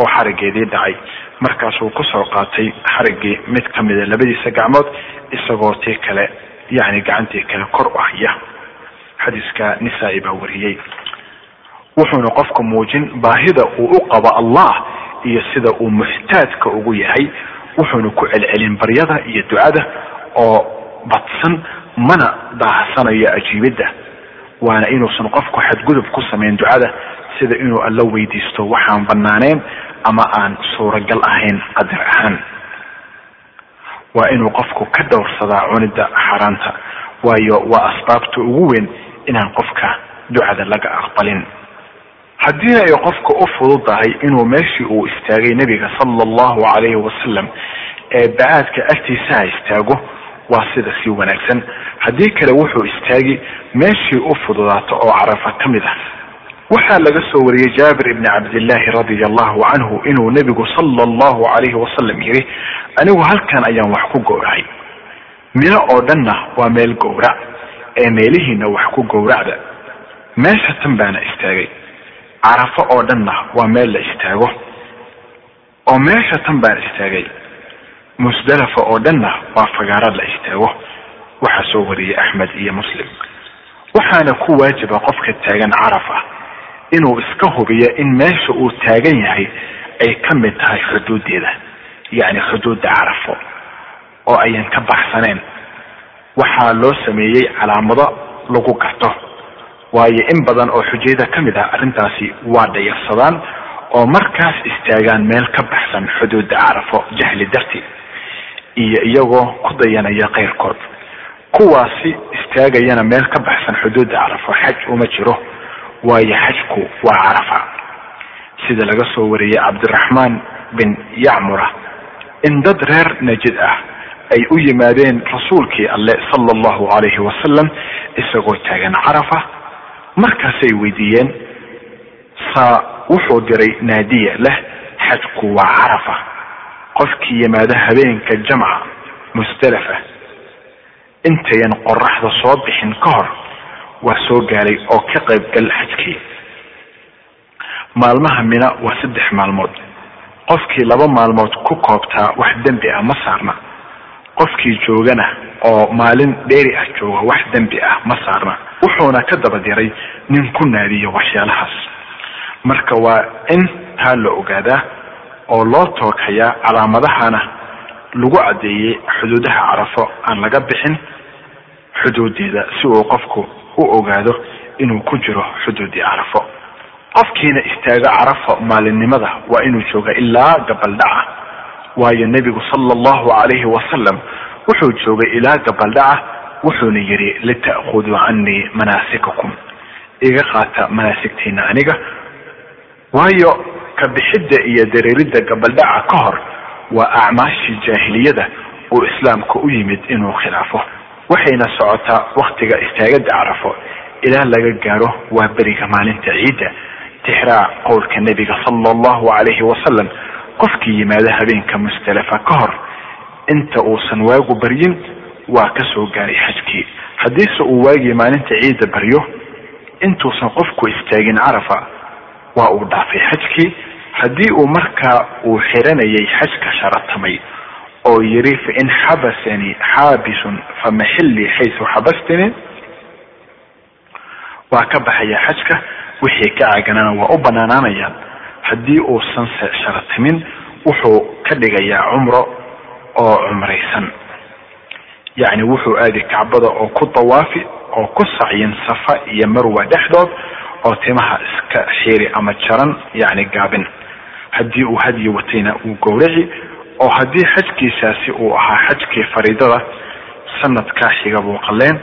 oo xarigeedii dhacay. Markaasuu ku soo qaatay xarigii mid ka mida labadiisa gacmood isagoo tii kale yani gacantii kale kor u haya xadiiska nisaa-i baa wariyey wuxuuna qofku muujin baahida uu u qabo allah iyo sida uu muxtaajka ugu yahay. Wuxuuna ku celcelin baryada iyo ducada oo badsan mana daahsanayo ajiibidda waana inuusan qofku xadgudub ku samayn ducada sida inuu alla weydiisto waxaan banaaneen ama aan suuragal ahayn qadar ahaan. Waa inuu qofku ka dhowrsadaa cunida xaaraanta waayo waa asbaabta ugu weyn inaan qofka ducada laga aqbalin. Haddii ay qofka u fududahay inuu meeshii uu istaagay nebiga sala allahu calayhi wasalam ee bacaadka agtiisaha istaago waa sida si wanaagsan. Haddii kale wuxuu istaagi meeshii u fududaato oo carafa ka mid ah. Waxaa laga soo wariyey jaabir ibni cabdillahi radia allahu canhu inuu nebigu sala allahu calayhi wasalam yidhi anigu halkan ayaan wax ku gowracay mino oo dhanna waa meel gowrac ee meelihiina wax ku gowracda. Meesha tan baana istaagay. Carafo oo dhanna waa meel la istaago. Oo meesha tan baan istaagay musdalafa oo dhanna waa fagaaro la istaago waxaa soo wariyey axmed iyo muslim. Waxaana ku waajiba qofka taagan carafa inuu iska hubiyo in meesha uu taagan yahay ay ka mid tahay xuduudeeda yacni xuduudda carafo oo ayan ka baxsaneen. Waxaa loo sameeyey calaamado lagu garto waayo in badan oo xujayada ka mid ah arrintaasi waa dhayarsadaan oo markaas istaagaan meel ka baxsan xuduudda carafo jahli darti iyo iyagoo ku dayanaya keyrkood kuwaasi istaagayana meel ka baxsan xuduudda carafo xaj uma jiro waayo xajku waa carafa. Sida laga soo wariyey cabdiraxmaan bin yacmura in dad reer najid ah ay u yimaadeen rasuulkii alle sala allahu calayhi wasalam isagoo taagan carafa markaasay weydiiyeen saa wuxuu diray naadiya leh xajku waa carafa qofkii yimaado habeenka jamca musdalafa intayan qoraxda soo bixin ka hor waa soo gaaray oo ka qaybgal xajkii. Maalmaha mina waa saddex maalmood. Qofkii laba maalmood ku koobtaa wax dembi ah ma saarna. Qofkii joogana oo maalin dheeri ah jooga wax dembi ah ma saarna. Wuxuuna ka daba diray nin ku naadiyo waxyaalahaas. Marka waa in taa la ogaadaa oo loo tookayaa calaamadahana lagu caddeeyey xuduudaha carafo aan laga bixin xuduudeeda si uu qofku u ogaado inuu ku jiro xuduudii carafo. Qofkiina istaago carafo maalinimada waa inuu jooga ilaa gabaldhaca waayo nebigu sala allahu calayhi wasalam wuxuu joogay ilaa gabaldhaca wuxuuna yidhi lita'khuduu canii manaasikakum. Iga qaata manaasigtiina aniga waayo ka bixidda iyo dareeridda gabaldhaca ka hor waa acmaashii jaahiliyada uu islaamka u yimid inuu khilaafo waxayna socotaa waktiga istaagadda carafo. Ilaa laga gaaro waa beriga maalinta ciidda tixraac qowlka nebiga sala allahu calayhi wasalam qofkii yimaado habeenka mustalafa ka hor inta uusan waagu baryin waa ka soo gaaray xajkii. Haddiise uu waagii maalinta ciidda baryo intuusan qofku istaagin carafa waa uu dhaafay xajkii haddii uu markaa uu xiranayay xajka sharatamay oo yidhi fain xabasanii xaabisun famaxillii xaysu xabastani waa ka baxaya xajka wixii ka caaganana waa u banaanaanayaan haddii uusan sharatimin wuxuu ka dhigayaa cumro oo cumraysan. Yacni wuxuu aadi kacbada oo ku dawaafi oo ku sacyin safa iyo marwa dhexdood oo timaha iska xiiri ama jaran yacni gaabin haddii uu hadyi watayna uu gowraci oo haddii xajkiisaasi uu ahaa xajkii fariidada sanadkaa xiga buu qaleen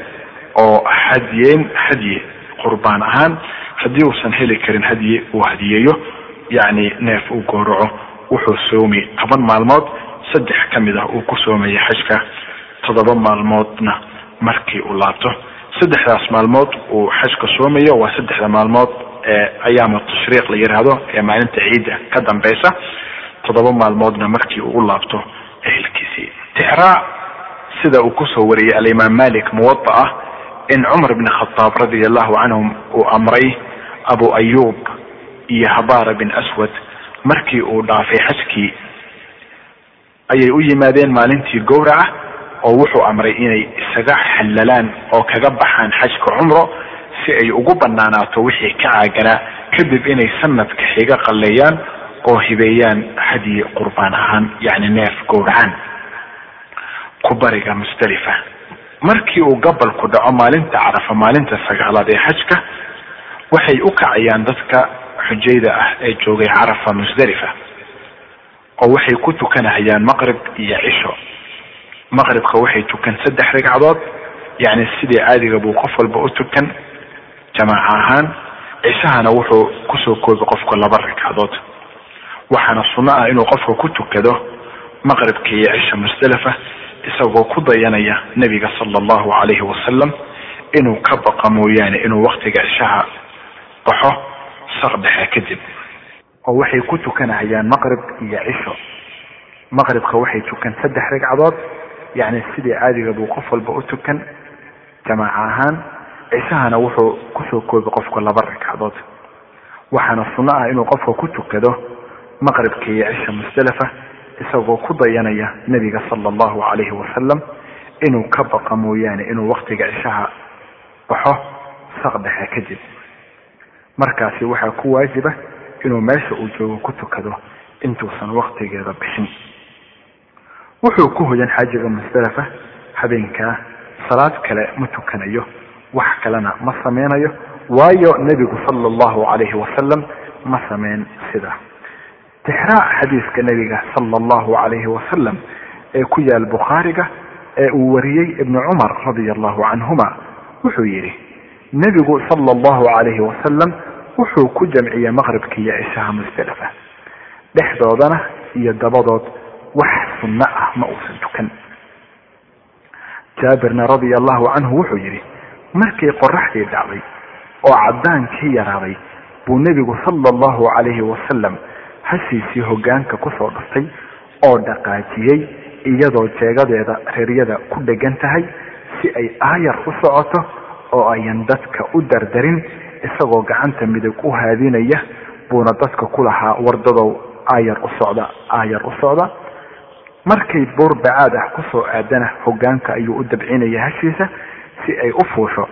oo hadyeyn hadyi qurbaan ahaan haddii uusan heli karin hadyi uu hadiyeeyo yacni neef uu gowraco wuxuu soomi toban maalmood saddex ka mid ah uu ku soomaya xajka toddoba maalmoodna markii uu laabto. Saddexdaas maalmood uu xajka soomayo waa saddexda maalmood ee ayaamu tashriiq la yidhaahdo ee maalinta ciidda ka dambeysa toddoba maalmoodna markii uu u laabto ehelkiisii. Tixraa sida uu ku soo wariyey alimaam malik muwada ah in cumar bn khadaab radia allahu canhum uu amray abu ayub iyo habara bin aswad markii uu dhaafay xajkii ayay u yimaadeen maalintii gowraca oo wuxuu amray inay isaga xallalaan oo kaga baxaan xajka cumro si ay ugu banaanaato wixii ka caaganaa kadib inay sanadka xiga qalleeyaan oo hibeeyaan hadyi qurbaan ahaan yani neef gowracaan kubariga musdalifa markii uu gabalku dhaco maalinta carafa maalinta sagaalaad ee xajka waxay u kacayaan dadka xujayda ah ee joogay carafa musdalifa oo waxay ku tukanahayaan maqrib iyo cisho. Maqribka waxay tukan saddex ragcadood yani sidii caadiga qof walba u tukan jamaaca ahaan cishahana wuxuu ku soo koobi qofku laba ragcadood. Waxaana sunno ah inuu qofka ku tukado maqribka iyo cisha musdalifa isagoo ku dayanaya nebiga sala allahu calayhi wasalam inuu ka baqa mooyaane inuu waktiga cishaha baxo saq dhexe kadib. Oo waxay ku tukanahayaan maqrib iyo cisho. Maqribka waxay tukan saddex ragcadood yani sidii caadiga buu qof walba u tukan jamaaca ahaan cishahana wuxuu ku soo koobi qofku laba ragcadood. Waxaana sunno ah inuu qofka ku tukado maqribka iyo cisha musdalifa isagoo ku dayanaya nebiga sala allahu calayhi wasalam inuu ka baqa mooyaane inuu waktiga cishaha baxo saq dhexe kadib markaasi waxaa ku waajiba inuu meesha uu joogo ku tukado intuusan waktigeeda bixin. Wuxuu ku hoyan xaajiga musdalifa habeenkaa salaad kale ma tukanayo wax kalena ma sameynayo waayo nebigu sala allahu calayhi wasalam ma sameyn sida. Tixraac xadiiska nebiga sala allahu calayhi wasalam ee ku yaal bukhaariga ee uu wariyey ibnu cumar radia allahu canhuma wuxuu yidhi nebigu sala allahu calayhi wasalam wuxuu ku jamciyey maqribka iyo cishaha musdalifa dhexdoodana iyo dabadood wax sunno ah ma uusan tukan. Jaabirna radia allahu canhu wuxuu yidhi markii qoraxdii dhacday oo caddaankii yaraaday buu nebigu sala allahu calayhi wasalam hashiisii hoggaanka ku soo dhuftay oo dhaqaajiyey iyadoo jeegadeeda reeryada ku dhegan tahay si ay aayar u socoto oo ayan dadka u dardarin isagoo gacanta midig u haadinaya buuna dadka ku lahaa wardadow aayar u socda aayar u socda. Markay buur bacaad ah ku soo aadana hoggaanka ayuu u dabcinaya hashiisa si ay u fuusho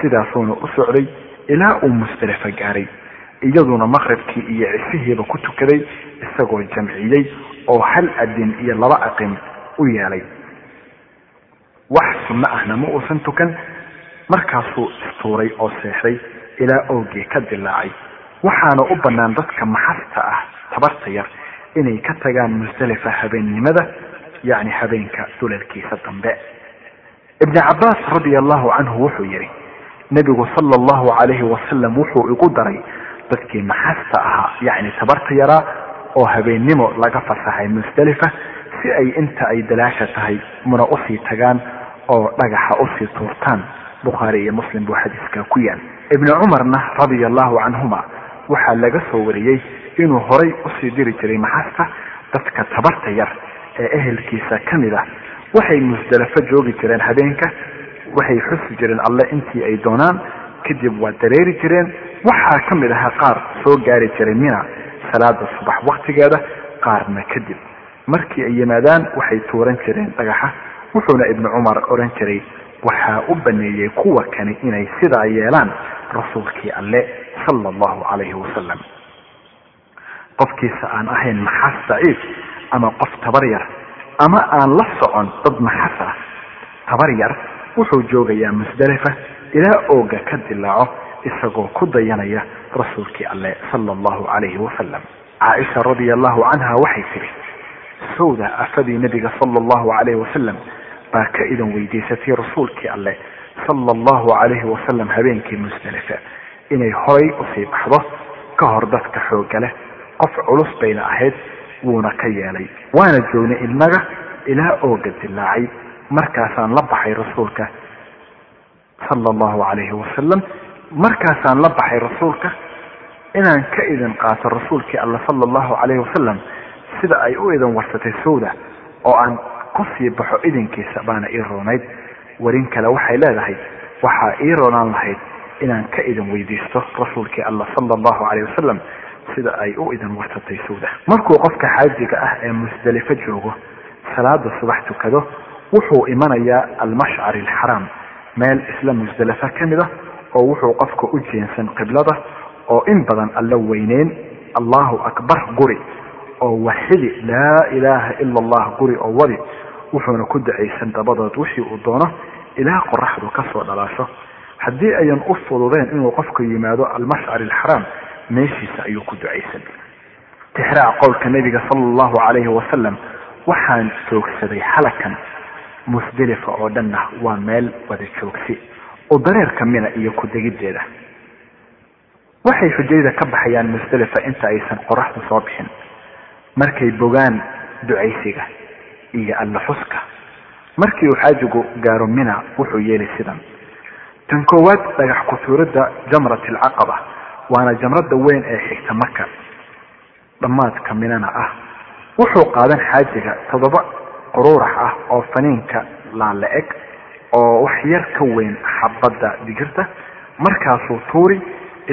sidaasuuna u socday ilaa uu musdalifa gaaray iyaduna maqribkii iyo cishihiiba ku tukaday isagoo jamciyey oo hal adin iyo laba aqim u yeelay. Wax sunno ahna ma uusan tukan markaasuu istuuray oo seexday ilaa oogii ka dilaacay waxaana u bannaan dadka maxasta ah tabarta yar inay ka tagaan musdalifa habeennimada yacni habeenka dulalkiisa dambe ibni cabbaas radia allahu canhu wuxuu yidhi nebigu sala allahu calayhi wasalam wuxuu igu daray dadkii maxasta ahaa yacni tabarta yaraa oo habeennimo laga fasaxay musdalifa si ay inta ay dalaasha tahay muna u sii tagaan oo dhagaxa u sii tuurtaan. Bukhaari iyo muslim buu xadiiskaa ku yaal. Ibni cumarna radia allahu canhuma waxaa laga soo wariyey inuu horay u sii diri jiray maxasta dadka tabarta yar ee ehelkiisa ka mid ah waxay musdalafo joogi jireen habeenka. Waxay xusi jireen alle intii ay doonaan. Kadib waa dareeri jireen. Waxaa ka mid ahaa qaar soo gaari jiray mina salaada subax waktigeeda qaarna kadib. Markii ay yimaadaan waxay tuuran jireen dhagaxa. Wuxuuna ibnu cumar odhan jiray waxaa u baneeyey kuwa kani inay sidaa yeelaan rasuulkii alle sala allahu calayhi wasalam qofkiisa aan ahayn maxas daciif ama qof tabar yar ama aan la socon dad maxas ah. Tabar yar wuxuu joogayaa musdalifa ilaa ooga ka dilaaco isagoo ku dayanaya rasuulkii alle sala allahu calayhi wasalam caaisha radia allahu canha waxay tiri sowda afadii nebiga sala allahu calayhi wasalam baa ka idan weydiisatay rasuulkii alle sala allahu calayhi wasalam habeenkii musdalifa inay horay u sii baxdo ka hor dadka xooga leh qof culus bayna ahayd wuuna ka yeelay. Waana joognay ilnaga ilaa ooga dilaacay markaasaan la baxay rasuulka sala allahu calayhi wasalam markaasaan la baxay rasuulka inaan ka idin qaato rasuulkii alla sala allahu calayhi wasalam sida ay u idin warsatay sowda oo aan ku sii baxo idinkiisa baana ii roonayd. Warin kale waxay leedahay waxaa ii roonaan lahayd inaan ka idin weydiisto rasuulkii allah sala allahu caleyh wasalam sida ay u idin warsatay sawda markuu qofka xaajiga ah ee musdelifo joogo salaada subax tukado wuxuu imanayaa almashcari alxaraam meel isla musdelifo ka mid ah oo wuxuu qofka u jeensan qiblada oo in badan alla weyneyn allahu akbar guri oo waxidi laa ilaaha ila allah guri oo wadi wuxuuna ku ducaysan dabadood wixii uu doono ilaa qoraxdu ka soo dhalaasho. Haddii ayan u fududeen inuu qofku yimaado almashcari alxaraam meeshiisa ayuu ku ducaysan. Tixraac qowlka nabiga sala allahu calayhi wasalam waxaan joogsaday xalakan musdelifa oo dhanna waa meel wada joogsi. Oo dareerka mina iyo ku degiddeeda waxay xujayda ka baxayaan musdelifa inta aysan qoraxdu soo bixin. Markay bogaan ducaysiga iyo alla xuska markii uu xaajigu gaaro mina wuxuu yeeli sidan. Tan koowaad dhagax ku-tuuridda jamrat alcaqaba waana jamradda weyn ee xigta maka dhammaadka minana ah. Wuxuu qaadan xaajiga toddoba quruurax ah oo faniinka laala eg oo wax yar ka weyn xabadda digirta markaasuu tuuri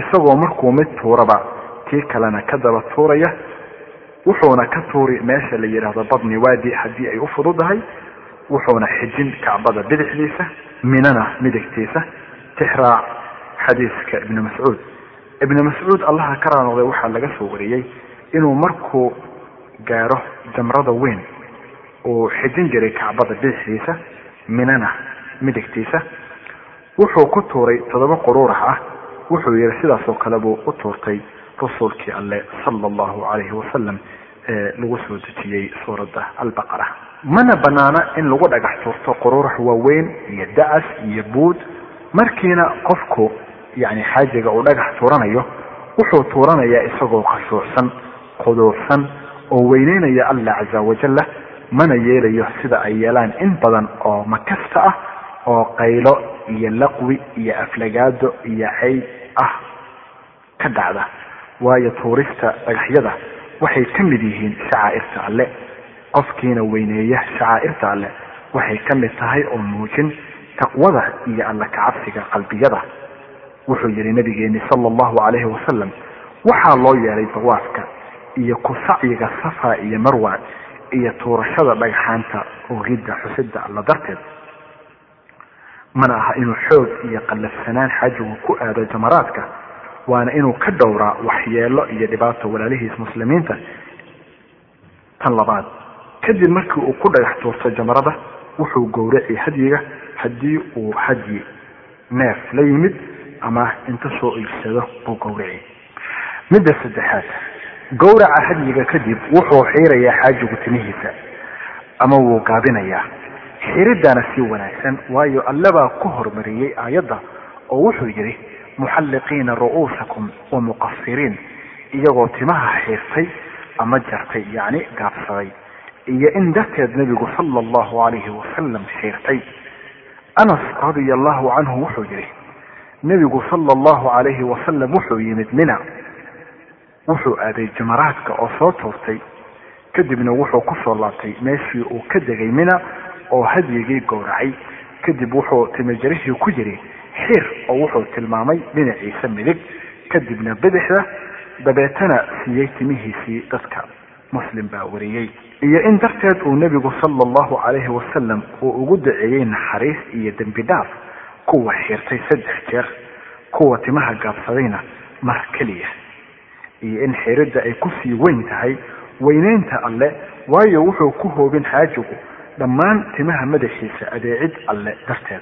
isagoo markuu mid tuuraba tii kalena ka daba tuuraya. Wuxuuna ka tuuri meesha la yidhaahdo badni waadi haddii ay u fududahay. Wuxuuna xijin kacbada bidixdiisa minana midigtiisa. Tixraac xadiiska ibni mascuud ibni mascuud allaha ka raanoqday waxaa laga soo wariyey inuu markuu gaaro jamrada weyn uu xijin jiray kacbada bidixdiisa minana midigtiisa wuxuu ku tuuray toddoba quruurax ah. Wuxuu yihi sidaasoo kale buu u tuurtay rasuulkii alle sala allahu calayhi wasalam ee lagu soo dejiyey suuradda albaqara mana banaana in lagu dhagax tuurto quruurax waaweyn iyo dacas iyo buud. Markiina qofku yani xaajiga uu dhagax tuuranayo wuxuu tuuranayaa isagoo khashuucsan quduursan oo weyneynaya allah caza wajalla mana yeelayo sida ay yeelaan in badan oo makasta ah oo qaylo iyo laqwi iyo aflagaado iyo cayb ah ka dhacda. Waayo tuurista dhagaxyada waxay ka mid yihiin shacaa'irta alle. Qofkiina weyneeya shacaa'irta alle waxay ka mid tahay oo muujin taqwada iyo alla kacabsiga qalbiyada wuxuu yihi nabigeeni sala allahu calayhi wasalam waxaa loo yeelay dawaafka iyo ku sacyiga safa iyo marwa iyo tuurashada dhagxaanta ogidda xusida alla darteed. Mana aha inuu xoog iyo qallafsanaan xajigu ku aado jamaraadka waana inuu ka dhowraa waxyeelo iyo dhibaato walaalihiis muslimiinta. Tan labaad kadib markii uu ku dhagax tuurto jamarada wuxuu gowraci hadyiga haddii uu hadyi neef la yimid ama inta soo iibsado buu gowraci midda saddexaad gowraca hadyiga kadib wuxuu xiirayaa xaajigu timihiisa ama wuu gaabinayaa xiriddaana si wanaagsan waayo allabaa ku hormariyey aayadda oo wuxuu yidhi muxalliqiina ru'uusakum wa muqasiriin iyagoo timaha xiirtay ama jartay yacni gaabsaday. Iyo in darteed nebigu sala allahu calayhi wasalam xiirtay anas radia allahu canhu wuxuu yidhi nebigu sala allahu calayhi wasalam wuxuu yimid mina. Wuxuu aaday jamaraadka oo soo tuurtay kadibna wuxuu ku soo laabtay meeshii uu ka degay mina oo hadyigii gowracay. Kadib wuxuu timijarihii ku yiri xir oo wuxuu tilmaamay dhinaciisa midig. Kadibna bidixda dabeetana siiyey timihiisii dadka muslim baa wariyey iyo in darteed uu nebigu sala allahu calayhi wasalam uu ugu daceeyey naxariis iyo dembi dhaaf kuwa xirtay saddex jeer kuwa timaha gaabsadayna mar keliya. Iyo in xiridda ay ku sii weyn tahay weyneynta alle waayo wuxuu ku hoobin xaajigu dhammaan timaha madaxiisa adeecid alle darteed.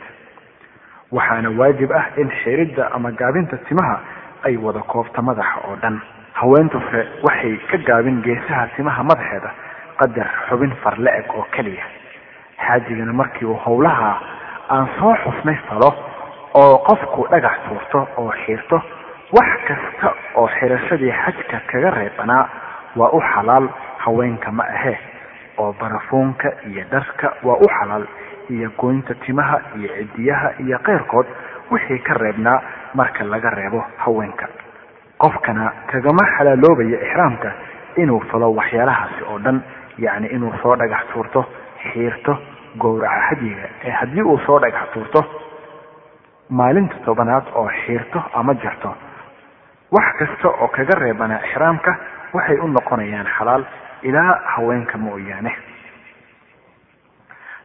Waxaana waajib ah in xiridda ama gaabinta timaha ay wada koobta madaxa oo dhan. Haweentuse waxay ka gaabin geesaha timaha madaxeeda qadar xubin farle-eg oo keliya. Xaajigana markii uu howlaha aan soo xusnay falo oo qofku dhagax tuurto oo xiirto wax kasta oo xirashadii xajka kaga reebanaa waa u xalaal haweenka ma ahee oo barafuunka iyo dharka waa u xalaal iyo goynta timaha iyo cidiyaha iyo keyrkood wixii ka reebnaa marka laga reebo haweenka. Qofkana kagama xalaaloobaya ixraamka inuu falo waxyaalahaasi oo dhan yacni inuu soo dhagax tuurto xiirto gowraca hadyiga ee haddii uu soo dhagax tuurto maalinta tobanaad oo xiirto ama jarto wax kasta oo kaga reebanaa ixraamka waxay u noqonayaan xalaal ilaa haweenka mooyaane.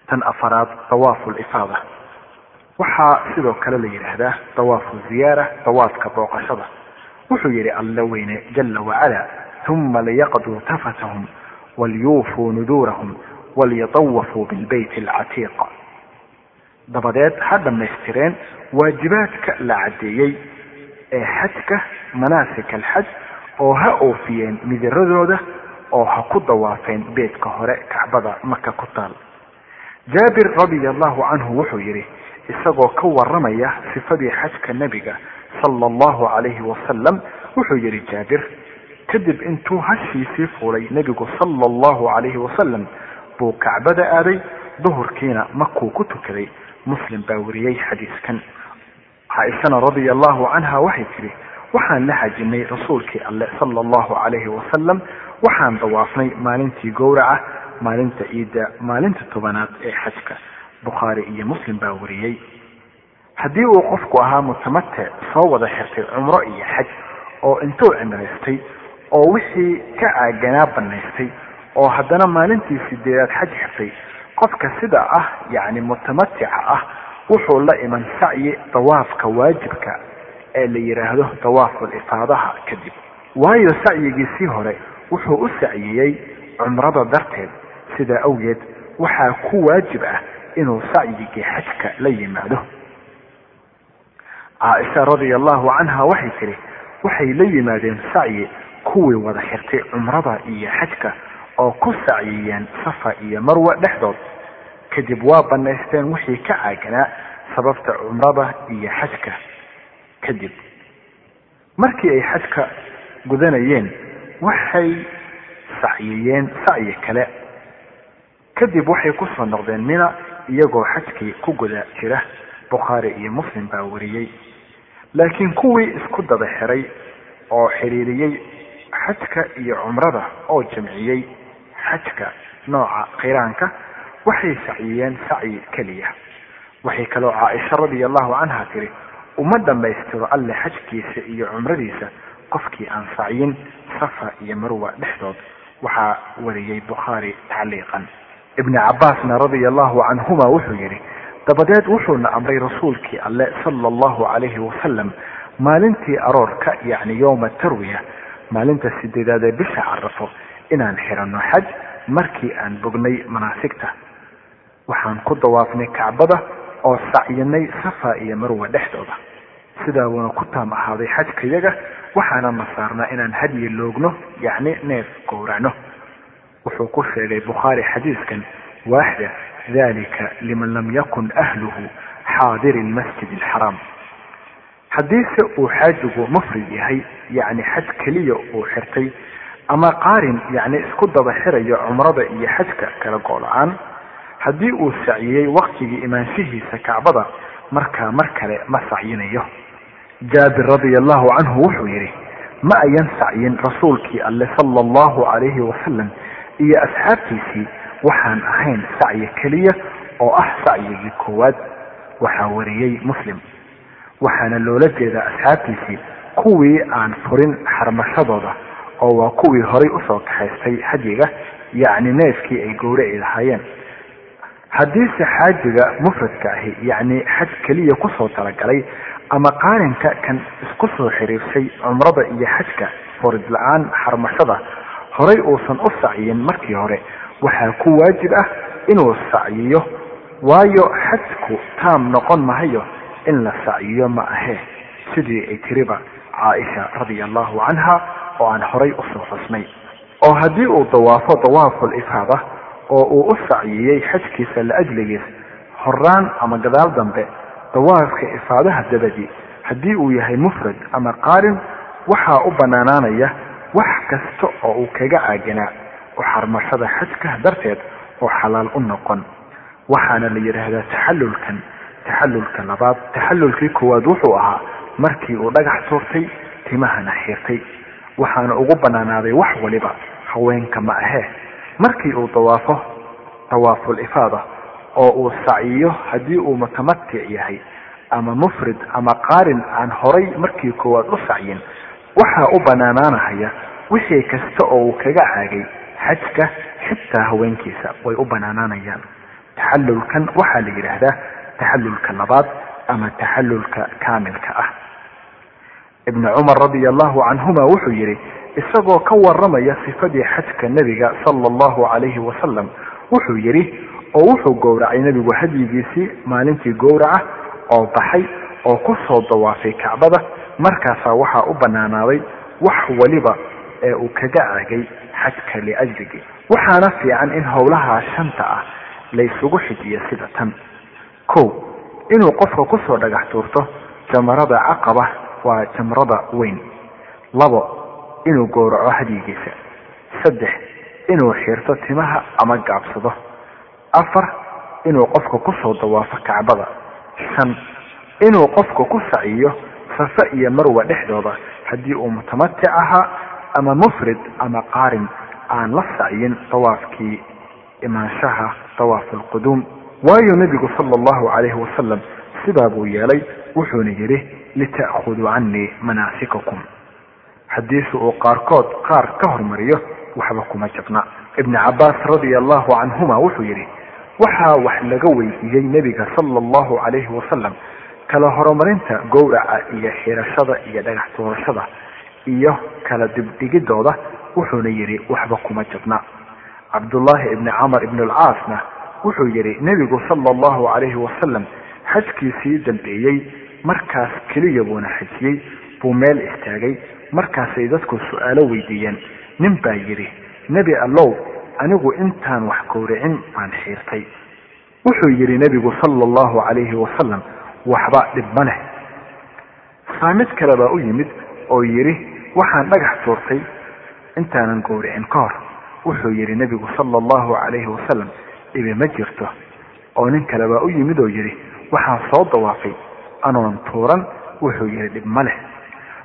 Tan afaraad dawaafu lifaada waxaa sidoo kale la yidhaahdaa dawaafu ziyaara dawaafka booqashada. Wuxuu yidhi alla weyne jala wacala uma liyaqduu tafatahum walyuufuu nuduurahum walyatawafuu bilbayt alcatiiq dabadeed ha dhammaystireen waajibaadka la caddeeyey ee xajka manaasik alxaj oo ha oofiyeen midiradooda oo ha ku dawaafeen beedka hore kacbada maka ku taal jaabir radia allahu canhu wuxuu yidhi isagoo ka waramaya sifadii xajka nebiga sala allahu calayhi wasalam wuxuu yidhi jaabir kadib intuu hashiisii fuulay nebigu sala allahu calayhi wasalam buu kacbada aaday duhurkiina makuu ku tukaday. Muslim baa wariyey xadiiskan. Caaishana radia allahu canha waxay tidhi waxaan la xajinay rasuulkii alle sala allahu calayhi wasalam waxaan dawaafnay maalintii gowraca maalinta ciidda maalinta tobanaad ee xajka. Bukhaari iyo muslim baa wariyey haddii uu qofku ahaa mutamatec soo wada xirtay cumro iyo xaj oo intuu cimraystay oo wixii ka aaganaa banaystay oo haddana maalintii sideedaad xaj xirtay qofka sida ah yacni mutamatica ah wuxuu la iman sacyi dawaafka waajibka ee la yidhaahdo dawaaful ifaadaha kadib. Waayo sacyigiisii hore wuxuu u sacyiyey cumrada darteed. Sidaa awgeed waxaa ku waajib ah inuu sacyigii xajka la yimaado. Caaisha radia allahu canha waxay tidhi waxay la yimaadeen sacyi kuwii wada xirtay cumrada iyo xajka oo ku sacyiyeen safa iyo marwa dhexdood. Kadib waa banaysteen wixii ka caaganaa sababta cumrada iyo xajka. Kadib markii ay xajka gudanayeen waxay sacyiyeen sacyi kale. Kadib waxay ku soo noqdeen mina iyagoo xajkii ku guda jira. Bukhaari iyo muslim baa wariyey. Laakiin kuwii isku daba xiray oo xiriiriyey xajka iyo cumrada oo jamciyey xajka nooca khiraanka waxay sacyiyeen sacyi keliya. Waxay kaloo caaisha radia allahu canha tiri uma dhammaystiro alle xajkiisa iyo cumradiisa qofkii aan sacyin safa iyo marwa dhexdood. Waxaa wariyey bukhaari tacliiqan. Ibni cabaasna radia allahu canhuma wuxuu yidhi dabadeed wuxuuna amray rasuulkii alle sala allahu calayhi wasalam maalintii aroorka yacni yowma tarwiya maalinta sideedaad ee bisha carafo inaan xiranno xaj markii aan bognay manaasigta. Waxaan ku dawaafnay kacbada oo sacyinay safa iyo marwa dhexdooda. Sidaa wuuna ku taam ahaaday xajkayaga waxaana nasaarnaa inaan hadyi loogno yacni neef gowracno. Wuxuu ku sheegay bukhaari xadiiskan waaxda dalika liman lam yakun ahluhu xaadiri lmasjid alxaraam haddiise uu xaajigu mufrid yahay yacni xaj keliya uu xirtay ama qaarin yacni isku daba xirayo cumrada iyo xajka kala go-la-aan haddii uu sacyiyey waktigii imaanshihiisa kacbada markaa mar kale ma sacyinayo. Jaabir radia allahu canhu wuxuu yidhi ma ayan sacyin rasuulkii alle sala allahu calayhi wasalam iyo asxaabtiisii waxaan ahayn sacyi keliya oo ah sacyigii koowaad. Waxaa wariyey muslim. Waxaana loola jeedaa asxaabtiisii kuwii aan furin xarmashadooda oo waa kuwii horay u soo kaxaystay xajiga yacni neefkii ay gowraci lahaayeen. Haddiise xaajiga mufradka ahi yacni xaj keliya ku soo talagalay ama qaarinka kan isku soo xiriirsay cumrada iyo xajka furid la'aan xarmashada horay uusan u sacyin markii hore waxaa ku waajib ah inuu sacyiyo waayo xajku taam noqon mahayo in la sacyiyo ma ahee sidii ay tiriba caaisha radia allahu canha oo aan horay u soo xusnay oo haddii uu dawaafo dawaaful ifaada oo uu u sacyiyey xajkiisa laajligiis horaan ama gadaal dambe dawaafka ifaadaha dabadi haddii uu yahay mufrad ama qaarin waxaa u banaanaanaya wax kasta oo uu kaga caaganaa oo xarmashada xajka darteed oo xalaal u noqon. Waxaana la yidhaahdaa taxallulkan taxallulka labaad taxallulkii koowaad wuxuu ahaa markii uu dhagax tuurtay timahana xiirtay waxaana ugu banaanaaday wax waliba haweenka ma ahee markii uu dawaafo dawaaful ifaada oo uu saciyo haddii uu mutamatic yahay ama mufrid ama qaarin aan horay markii koowaad u sacyin waxaa u banaanaanahaya wixii kasta oo uu kaga caagay xajka xitaa haweenkiisa way u banaanaanayaan. Taxallulkan waxaa la yidhaahdaa taxallulka labaad ama taxallulka kaamilka ah ibnu cumar radia allahu canhuma wuxuu yidhi isagoo ka waramaya sifadii xajka nebiga sala allahu calayhi wasalam wuxuu yidhi oo wuxuu gowracay nebigu hadyigiisii maalintii gowraca oo baxay oo ku soo dawaafay kacbada markaasaa waxaa u banaanaaday wax waliba ee uu kaga caagay xajka liajrigi waxaana fiican in howlaha shanta ah laysugu xijiyo sida tan. Kow inuu qofka ku soo dhagax tuurto jamarada caqaba waa jamrada weyn. Labo inuu gowraco hadyigiisa saddex inuu xirto timaha ama gaabsado. Afar inuu qofka ku soo dawaafo kacbada. Shan inuu qofka ku saciyo safa iyo marwa dhexdooda haddii uu mutamatic ahaa ama mufrid ama qaarin aan la sacyin dawaafkii imaanshaha dawaaf alquduum waayo nebigu sala allahu calayhi wasalam sidaa buu yeelay wuxuuna yidhi lita'khuduu canii manaasikakum haddiise uu qaarkood qaar ka hormariyo waxba kuma jabna ibni cabaas radia allahu canhuma wuxuu yidhi waxaa wax laga weydiiyey nebiga sala allahu calayhi wasalam kala horumarinta gowraca iyo xirashada iyo dhagax tuurashada iyo kala dibdhigidooda wuxuuna yidhi waxba kuma jabna cabdullaahi ibni camar ibn alcaasna wuxuu yidhi nebigu sala allahu calayhi wasalam xajkiisii dambeeyey markaas keliya buuna xajiyey buu meel istaagay markaasay dadku su'aalo weydiiyeen. Nin baa yidhi nebi allow anigu intaan wax gowricin baan xiirtay. Wuxuu yidhi nebigu sala allahu calayhi wasalam waxba dhib ma leh. Saamid kale baa u yimid oo yidhi waxaan dhagax tuurtay intaanan gowricin ka hor. Wuxuu yidhi nebigu sala allahu calayhi wasalam dhibi ma jirto. Oo nin kale baa u yimid oo yidhi waxaan soo dawaafay anoon tuuran wuxuu yidhi dhib ma leh.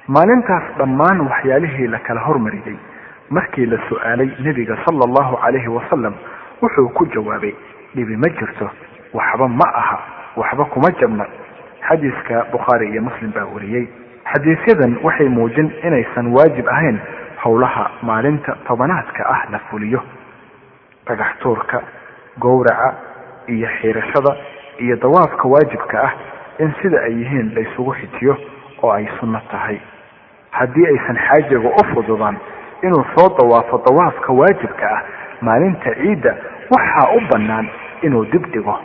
Maalintaas dhammaan waxyaalihii la kala hormariyey markii la su'aalay nebiga sala allahu calayhi wasalam wuxuu ku jawaabay dhibi ma jirto waxba ma aha waxba kuma jabna. Xadiiska bukhaari iyo muslim baa wariyey xadiisyadan waxay muujin inaysan waajib ahayn howlaha maalinta tobanaadka ah la fuliyo. Dhagax tuurka gowraca iyo xiirashada iyo dawaafka waajibka ah in sida ay yihiin laysugu xijiyo oo ay sunno tahay. Haddii aysan xaajiga u fududaan inuu soo dawaafo dawaafka waajibka ah maalinta ciidda waxaa u bannaan inuu dib dhigo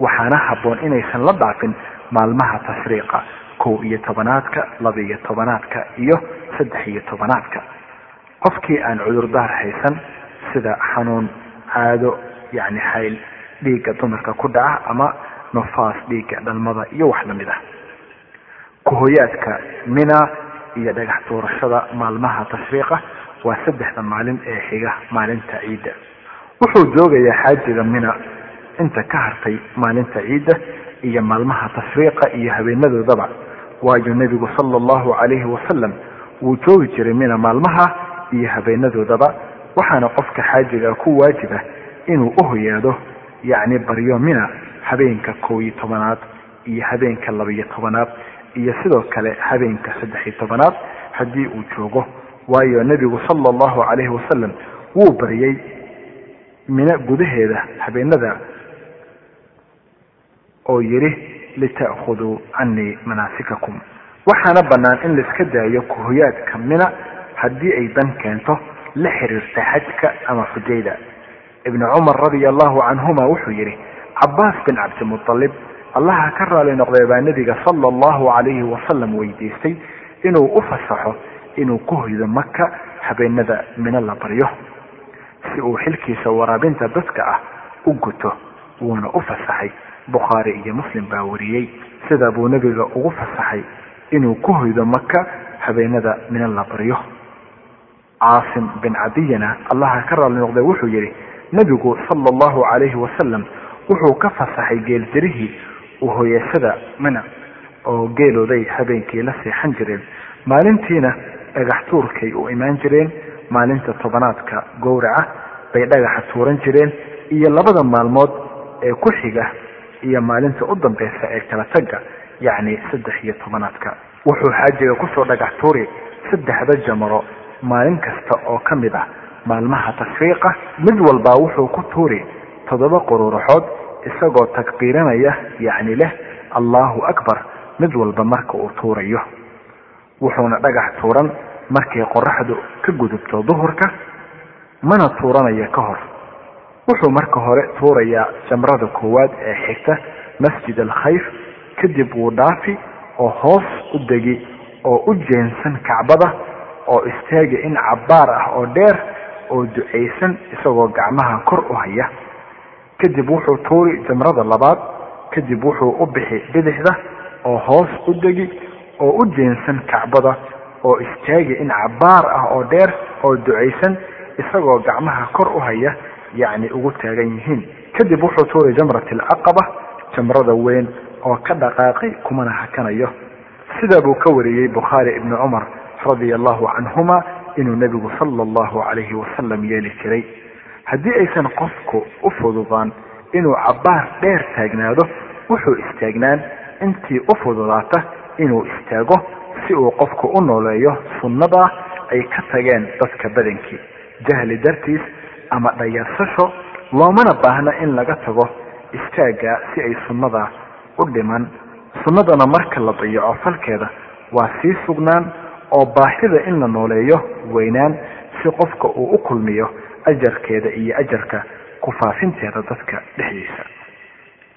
waxaana habboon inaysan la dhaafin maalmaha tashriiqa kow iyo tobanaadka laba iyo tobanaadka iyo saddex iyo tobanaadka. Qofkii aan cudurdaar haysan sida xanuun caado yacni xayl dhiigga dumarka ku dhaca ama nufaas dhiigga dhalmada iyo wax la mid ah. Kuhoyaadka mina iyo dhagax tuurashada maalmaha tashriiqa waa saddexda maalin ee xiga maalinta ciidda. Wuxuu joogayaa xaajiga mina inta ka hartay maalinta ciidda iyo maalmaha tashriiqa iyo habeenadoodaba. Waayo nebigu sala allahu calayhi wasalam wuu joogi jiray mina maalmaha iyo habeenadoodaba waxaana qofka xaajiga ku waajiba inuu u hoyaado yacni baryo mina habeenka kow iyo tobanaad iyo habeenka laba-iyo tobanaad iyo sidoo kale habeenka saddex iyo tobanaad haddii uu joogo. Waayo nebigu sala allahu calayhi wasalam wuu baryey mino gudaheeda habeenada oo yidhi lita'khuduu canii manaasikakum. Waxaana bannaan in laiska daayo kuhoyaadka mina haddii ay dan keento la xiriirta xajka ama xujayda ibnu cumar radia allahu canhuma wuxuu yidhi cabaas bin cabdimutalib allaha ka raali noqday baa nebiga sala allahu calayhi wasalam weydiistay inuu u fasaxo inuu ku hoydo maka habeenada mino la baryo. Si uu xilkiisa waraabinta dadka ah u guto wuuna u fasaxay. Bukhaari iyo muslim baa wariyey. Sida buu nebiga ugu fasaxay inuu ku hoydo maka habeenada mino la baryo. Caasim bin cadiyana allaha ka raali noqday wuxuu yidhi nebigu sala allahu calayhi wasalam wuxuu ka fasaxay geeljarihii uhoyashada mina oo geelooday habeenkii la seexan jireen. Maalintiina dhagax tuurkay u imaan jireen. Maalinta tobanaadka gowraca bay dhagaxa tuuran jireen. Iyo labada maalmood ee ku xiga iyo maalinta u dambeysa ee kala tagga yacni saddex iyo tobanaadka. Wuxuu xaajiga ku soo dhagax tuuri saddexda jamaro maalin kasta oo ka mid ah maalmaha tashriiqa mid walbaa wuxuu ku tuuri toddoba quruuraxood isagoo takbiiranaya yacni leh allahu akbar mid walba marka uu tuurayo. Wuxuuna dhagax tuuran markay qoraxdu ka gudubto duhurka mana tuuranaya ka hor. Wuxuu marka hore tuurayaa jamrada koowaad ee xigta masjid alkhayf kadib wuu dhaafi oo hoos u degi oo u jeensan kacbada oo istaaga in cabbaar ah oo dheer oo ducaysan isagoo gacmaha kor u haya kadib wuxuu tuuri jamrada labaad kadib wuxuu u bixi bidixda oo hoos u degi oo u jeensan kacbada oo istaagi in cabbaar ah oo dheer oo ducaysan isagoo gacmaha kor u haya yacni ugu taagan yihiin. Kadib wuxuu tuuray jamrat alcaqaba jamrada weyn oo ka dhaqaaqay kumana hakanayo. Sidaa buu ka wariyey bukhaari ibni cumar radia allahu canhuma inuu nebigu sala allahu calayhi wasalam yeeli jiray haddii aysan qofku u fududaan inuu cabbaar dheer taagnaado wuxuu istaagnaan intii u fududaata inuu istaago si uu qofku u nooleeyo sunnadaa ay ka tageen dadka badankii. Jahli dartiis ama dhayarsasho loomana baahna in laga tago istaagga si ay sunnada u dhiman. Sunnadana marka la dayaco falkeeda waa sii sugnaan oo baahida in la nooleeyo weynaan si qofka uu u kulmiyo ajarkeeda iyo ajarka ku faafinteeda dadka dhexdiisa.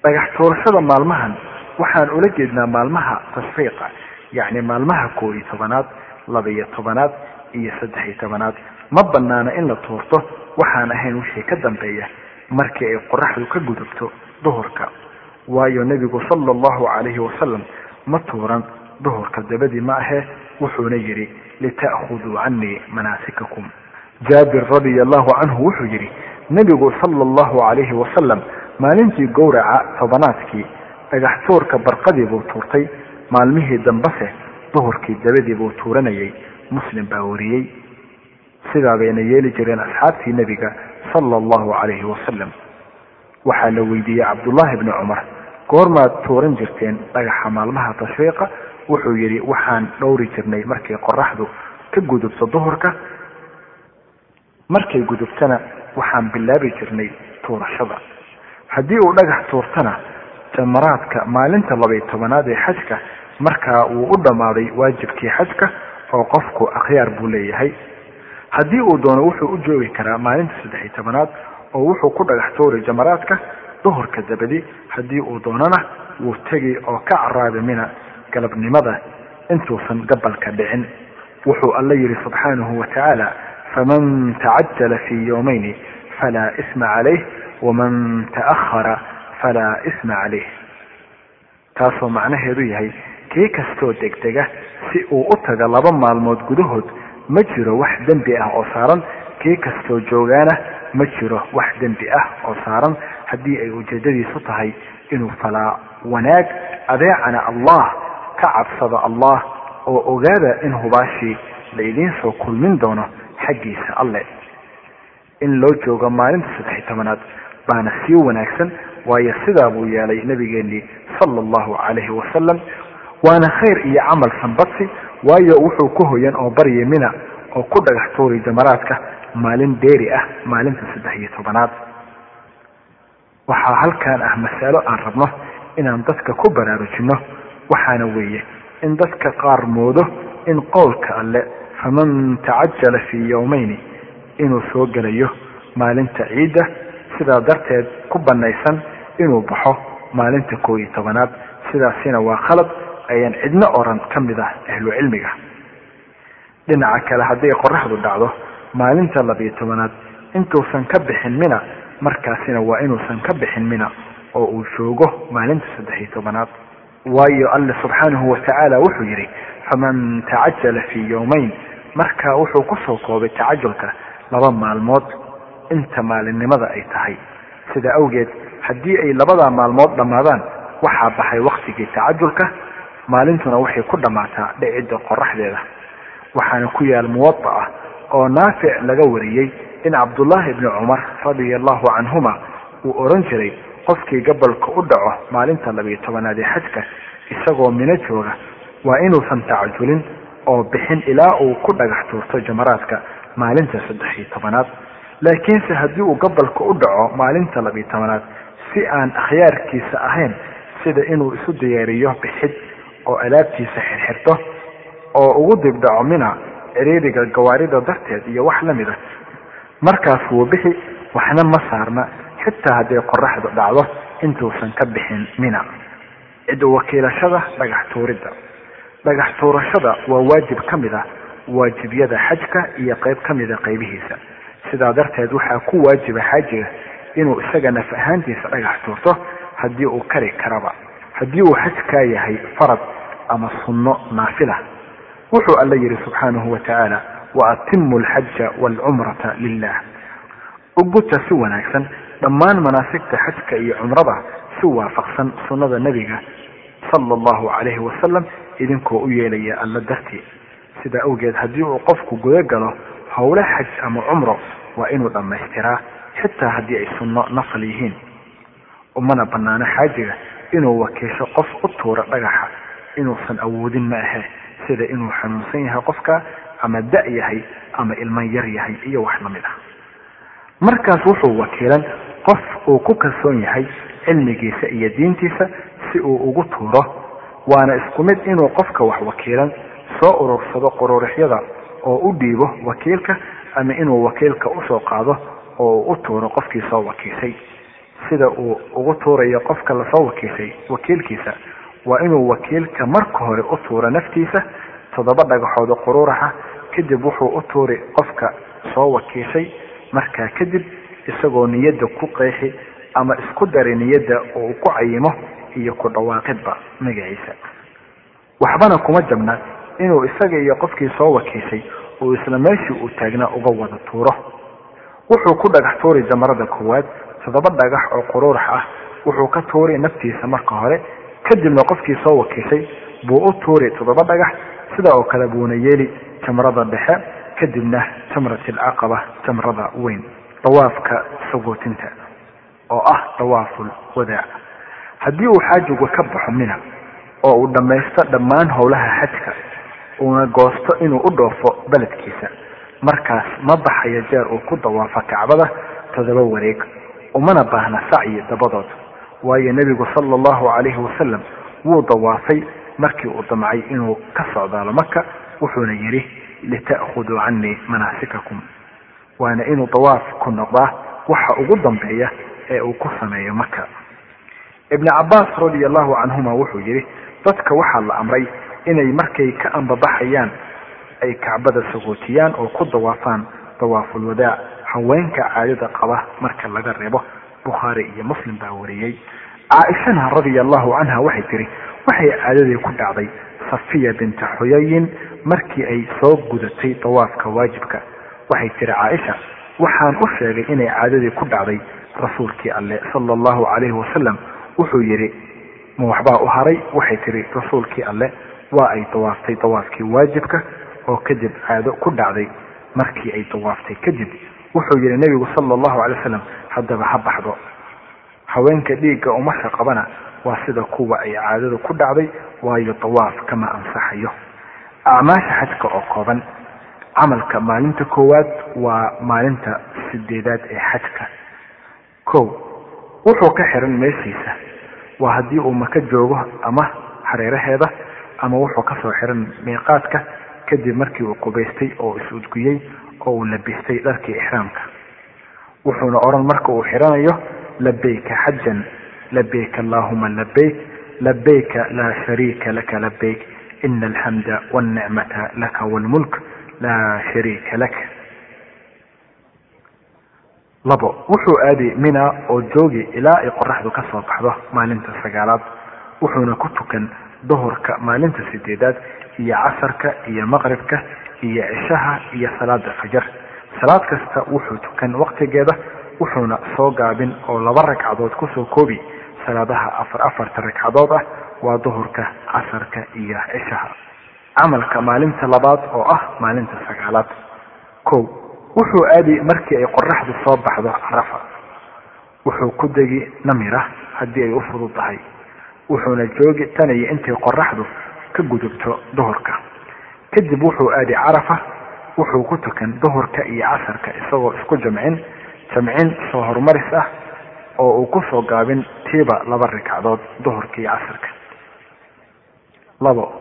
Dhagax tuurashada maalmahan waxaan ula jeednaa maalmaha tashriiqa yacni maalmaha koo iyo tobanaad laba-iyo tobanaad iyo saddex iyo tobanaad. Ma banaana in la tuurto waxaan ahayn wixii ka dambeeya markii ay qoraxdu ka gudubto duhurka. Waayo nebigu sala allahu calayhi wasalam ma tuuran duhurka dabadii ma ahee wuxuuna yidhi lita'khuduu canii manaasikakum jaabir radia allahu canhu wuxuu yidhi nebigu sala allahu calayhi wasalam maalintii gowraca tobanaadkii dhagax tuurka barqadii buu tuurtay maalmihii dambese duhurkii dabadii buu tuuranayay muslim baa wariyey. Sidaa bayna yeeli jireen asxaabtii nebiga sala allahu calayhi wasalam waxaa la weydiiyey cabdullaahi bni cumar goormaad tuuran jirteen dhagaxa maalmaha tashriiqa? Wuxuu yidhi waxaan dhowri jirnay markay qoraxdu ka gudubto duhurka markay gudubtana waxaan bilaabi jirnay tuurashada. Haddii uu dhagax tuurtana jamaraadka maalinta labaiy tobanaad ee xajka markaa wuu u dhammaaday waajibkii xajka oo qofku akhyaar buu leeyahay. Haddii uu doono wuxuu u joogi karaa maalinta saddex-iyo tobanaad oo wuxuu ku dhagax tuuri jamaraadka duhurka dabadi haddii uu doonana wuu tegi oo ka caraabi mina galabnimada intuusan gabalka dhicin. Wuxuu alla yidhi subxaanahu wa tacaala faman tacajala fii yowmayni falaa isma calayh waman ta'ahara falaa isma calayh taasoo macnaheedu yahay kii kastoo degdega si uu u taga laba maalmood gudahood ma jiro wax dembi ah oo saaran kii kastoo joogaana ma jiro wax dembi ah oo saaran haddii ay ujeedadiisu tahay inuu falaa wanaag adeecana allah ka cabsada allah oo ogaada in hubaashii la idiin soo kulmin doono xaggiisa alle. In loo joogo maalinta saddex-iyo tobanaad baana sii wanaagsan waayo sidaa buu yeelay nabigeenii sala allahu calayhi wasalam waana khayr iyo camal sanbadsi waayo wuxuu ku hoyan oo barya mina oo ku dhagax tuuri jamaraadka maalin dheeri ah maalinta saddex iyo tobanaad. Waxaa halkan ah masalo aan rabno inaan dadka ku baraarujino waxaana weeye in dadka qaar moodo in qowlka alle faman tacajala fii yowmayni inuu soo gelayo maalinta ciidda sidaa darteed ku banaysan inuu baxo maalinta koo iyo tobanaad. Sidaasina waa khalad ayaan cidno oran ka mid ah ahlu cilmiga. Dhinaca kale hadday qoraxdu dhacdo maalinta labiyo tobanaad intuusan ka bixin mina markaasina waa inuusan ka bixin mina oo uu joogo maalinta saddex iyo tobanaad. Waayo alle subxaanahu watacaala wuxuu yidhi faman tacajala fii yowmayn marka wuxuu ku soo koobay tacajulka laba maalmood. Inta maalinimada ay tahay. Sida awgeed haddii ay labadaa maalmood dhammaadaan waxaa baxay waktigii tacajulka maalintuna waxay ku dhammaataa dhicidda qoraxdeeda waxaana ku yaal muwada ah oo naafic laga wariyey in cabdullaahi ibni cumar radia allahu canhuma uu oran jiray qofkii gabolka u dhaco maalinta labiyo tobanaad ee xajka isagoo mino jooga waa inuusan tacajulin oo bixin ilaa uu ku dhagax tuurto jamaraadka maalinta saddex iyo tobanaad. Laakiinse haddii uu gabolka u dhaco maalinta labiyo tobanaad si aan akhyaarkiisa ahayn sida inuu isu diyaariyo bixid oo alaabtiisa xirxirto oo ugu dibdhaco mina ciriiriga gawaarida darteed iyo wax la mid a markaas wuu bixi waxna ma saarna xitaa hadday qoraxdu dhacdo intuusan ka bixin mina. Cid wakiilashada dhagax tuuridda dhagax tuurashada waa waajib ka mid ah waajibyada xajka iyo qayb ka mida qaybihiisa. Sidaa darteed waxaa ku waajiba xaajiga inuu isaga naf ahaantiisa dhagax tuurto haddii uu kari karaba. Haddii uu xajkaa yahay farad ama sunno naafila wuxuu alla yihi subxaanahu wa tacaala wa atimu alxaja waalcumrata lilah uguta si wanaagsan dhammaan manaasigta xajka iyo cumrada si waafaqsan sunnada nebiga sala allahu calayhi wasalam idinkoo u yeelaya alla dartii. Sidaa awgeed haddii uu qofku guda galo howle xaj ama cumro waa inuu dhammaystiraa xitaa haddii ay sunno nafal yihiin. Umana banaano xaajiga inuu wakiisho qof u tuuro dhagaxa inuusan awoodin ma ahe sida inuu xanuunsan yahay qofka ama da' yahay ama ilman yar yahay iyo wax la mid ah. Markaas wuxuu wakiilan qof uu ku kalsoon yahay cilmigiisa iyo diintiisa si uu ugu tuuro waana isku mid inuu qofka wax wakiilan soo urursado quruurixyada oo u dhiibo wakiilka ama inuu wakiilka u soo qaado oo u tuuro qofkii soo wakiishay sida uu ugu tuurayo qofka la soo wakiishay wakiilkiisa waa inuu wakiilka marka hore u tuuro naftiisa toddoba dhagaxood oo quruuraxa kadib wuxuu u tuuri qofka soo wakiishay. Markaa kadib isagoo niyadda ku qeexi ama isku dari niyadda uu ku cayimo iyo ku dhawaaqidba magaciisa. Waxbana kuma jabna inuu isaga iyo qofkii soo wakiishay uu isla meeshii uu taagnaa uga wada tuuro. Wuxuu ku dhagax tuuri jamarada koowaad toddoba dhagax oo quruurax ah. Wuxuu ka tuuri naftiisa marka hore kadibna qofkii soo wakiishay buu u tuuri toddoba dhagax sida oo kale buuna yeeli jamrada dhexe kadibna jamrat alcaqaba jamrada weyn. Dawaafka sagootinta oo ah dawaaful wadaac haddii uu xaajigu ka baxo mina oo uu dhammaysto dhammaan howlaha xajka uuna goosto inuu u dhoofo beledkiisa markaas ma baxayo jeer uu ku dawaafo kacbada toddoba wareeg umana baahna sacyi dabadood. Waayo nebigu sala allahu calayhi wasalam wuu dawaafay markii uu damcay inuu ka socdaalo maka wuxuuna yidhi lita'khuduu canii manaasikakum. Waana inuu dawaaf ku noqdaa waxa ugu dambeeya ee uu ku sameeyo maka ibni cabaas radia allahu canhuma wuxuu yidhi dadka waxaa la amray inay markay ka ambabaxayaan ay kacbada sagootiyaan oo ku dawaafaan dawaaful wadaac haweenka caadada qaba marka laga reebo. Bukhaari iyo muslim baa wariyey. Caaishana radia allahu canha waxay tiri waxay caadadii ku dhacday safiya binta xuyayin markii ay soo gudatay dawaafka waajibka. Waxay tiri caaisha waxaan u sheegay inay caadadii ku dhacday rasuulkii alle sala allahu calayhi wasalam wuxuu yidhi ma waxbaa u haray? Waxay tiri rasuulkii alle waa ay dawaaftay dawaafkii waajibka oo kadib caado ku dhacday markii ay dawaaftay kadib. Wuxuu yidhi nebigu sala allahu calay wasalam haddaba ha baxdo. Haweenka dhiigga umasha qabana waa sida kuwa ay caadadu ku dhacday waayo dawaaf kama ansaxayo. Acmaasha xajka oo kooban camalka maalinta koowaad waa maalinta sideedaad ee xajka. Kow wuxuu ka xiran meeshiisa. Waa haddii uu maka joogo ama hareeraheeda ama wuxuu ka soo xiran miiqaadka kadib markii uu qubaystay oo is-udguyey oo uu labistay dharkii ixraamka. Wuxuuna odhan marka uu xiranayo labayka xajan labayk allahuma labayk labayka laa shariika laka labayk ina alxamda walnicmata laka walmulk laa shariika lak labo wuxuu aadi mina oo joogi ilaa ay qoraxdu ka soo baxdo maalinta sagaalaad. Wuxuuna ku tukan duhurka maalinta sideedaad iyo casarka iyo maqribka iyo cishaha iyo salaada fajar. Salaad kasta wuxuu tukan waqtigeeda wuxuuna soo gaabin oo laba ragcadood ku soo koobi. Salaadaha afar afarta ragcadood ah waa duhurka casarka iyo cishaha camalka maalinta labaad oo ah maalinta sagaalaad. Kow wuxuu aadi markii ay qoraxdu soo baxdo carafa wuxuu ku degi namira haddii ay u fudud tahay wuxuuna joogi tan iyo intay qoraxdu ka gudubto duhurka. Kadib wuxuu aadi carafa wuxuu ku tukan duhurka iyo casarka isagoo isku jamcin jamcin soo horumaris ah oo uu ku soo gaabin tiiba laba ragcadood duhurka iyo casarka labo.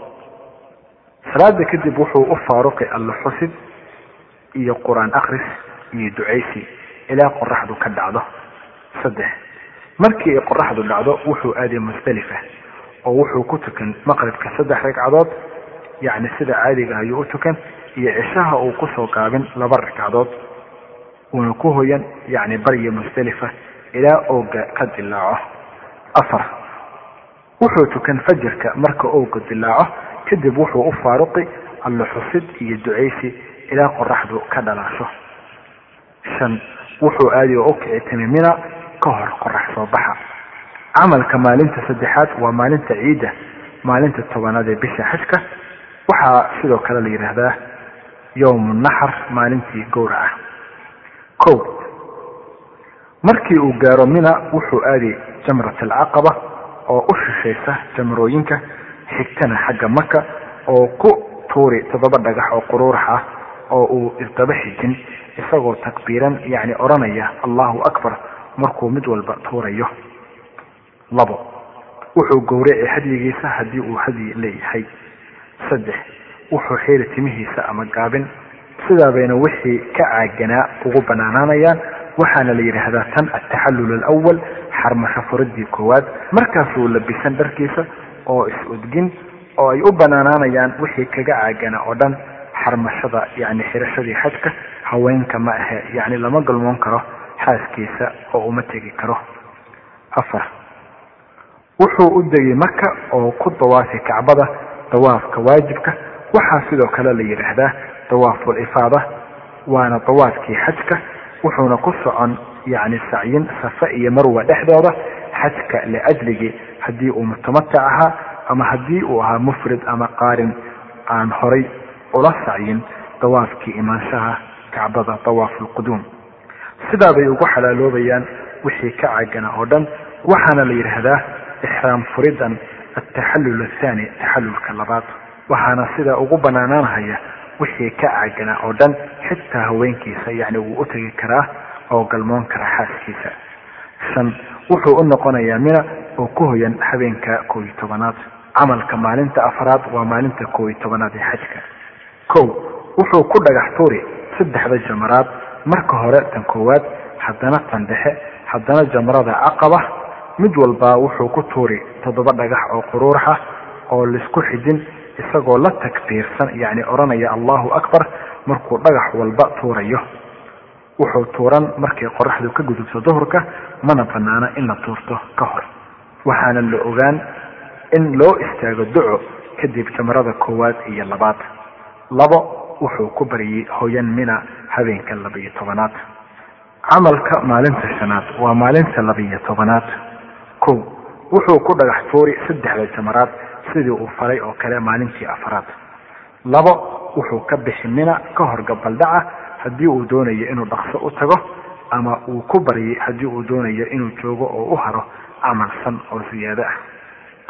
Salaada kadib wuxuu u faaruqi alla xusid iyo qur'aan akris iyo ducaysi ilaa qoraxdu ka dhacdo. Saddex markii ay qoraxdu dhacdo wuxuu aaday musdalifa oo wuxuu ku tukan maqribka saddex ragcadood yacni sida caadiga ayuu u tukan iyo cishaha uu ku soo gaabin laba ragcadood. Uuna ku hoyan yacni barya musdalifa ilaa ooga ka dilaaco. Afar wuxuu tukan fajirka marka ooga dilaaco kadib wuxuu u faaruqi alla xusid iyo ducaysi ilaa qoraxdu ka dhalaasho. Shan wuxuu aadi oo u kici timimina ka hor qorax soo baxa. Camalka maalinta saddexaad waa maalinta ciidda maalinta tobanaad ee bisha xajka. Waxaa sidoo kale la yidhaahdaa yowmu naxar maalintii gowraca kow markii uu gaaro mina wuxuu aadi jamrat alcaqaba oo u shishaysa jamrooyinka xigtana xagga maka oo ku tuuri toddoba dhagax oo quruurax ah oo uu isdaba xijin isagoo takbiiran yacni odhanaya allahu akbar markuu mid walba tuurayo. Labo wuxuu gowraci hadyigiisa haddii uu hadyi leeyahay. Saddex wuxuu xiiri timihiisa ama gaabin. Sidaabayna wixii ka caaganaa ugu banaanaanayaan waxaana la yidhaahdaa tan ataxallul alawal xarmasho furadii koowaad. Markaasuu labisan dharkiisa oo is-udgin oo ay u banaanaanayaan wixii kaga caaganaa oo dhan xarmashada yani xirashadii xajka haweenka ma ahe yani lama galmoon karo xaaskiisa oo uma tegi karo. Afar wuxuu u degay maka oo ku dawaafi kacbada dawaafka waajibka. Waxaa sidoo kale la yidhaahdaa dawaaful ifaada waana dawaafkii xajka wuxuuna ku socon yani sacyin safa iyo marwa dhexdooda xajka liajligii haddii uu mutamatac ahaa ama haddii uu ahaa mufrid ama qaarin aan horay ula sacyin dawaafkii imaanshaha kacbada dawaafulquduum sidaa bay ugu xalaaloobayaan wixii ka cagana oo dhan waxaana la yidhaahdaa ixraam furidan ataxallul athani taxallulka labaad. Waxaana sidaa ugu banaanaanhaya wixii ka cagana oo dhan xitaa haweenkiisa yacni wuu u tegi karaa oo galmoon karaa xaaskiisa. Shan wuxuu u noqonayaa mina oo ku hoyan habeenka koob iyo tobanaad. Camalka maalinta afraad waa maalinta koob iyo tobanaad ee xajka kow wuxuu ku dhagax tuuri saddexda jamaraad. Marka hore tan koowaad haddana tan dhexe haddana jamrada caqaba mid walbaa wuxuu ku tuuri toddoba dhagax oo quruurax ah oo la isku xijin isagoo la takbiirsan yacni odhanaya allahu akbar markuu dhagax walba tuurayo. Wuxuu tuuran markay qoraxdu ka gudubto duhurka mana banaana in la tuurto ka hor. Waxaana la ogaan in loo istaago duco kadib jamrada koowaad iyo labaad labo wuxuu ku baryay hoyan mina habeenka labiyo tobanaad. Camalka maalinta shanaad waa maalinta labiyo tobanaad. Kow wuxuu ku dhagax tuuri saddexda jamaraad sidii uu falay oo kale maalintii afraad labo wuxuu ka bixi mina ka hor gabaldhaca haddii uu doonayo inuu dhaqso u tago ama uu ku baryay haddii uu doonayo inuu joogo oo u haro camalsan oo siyaado ah.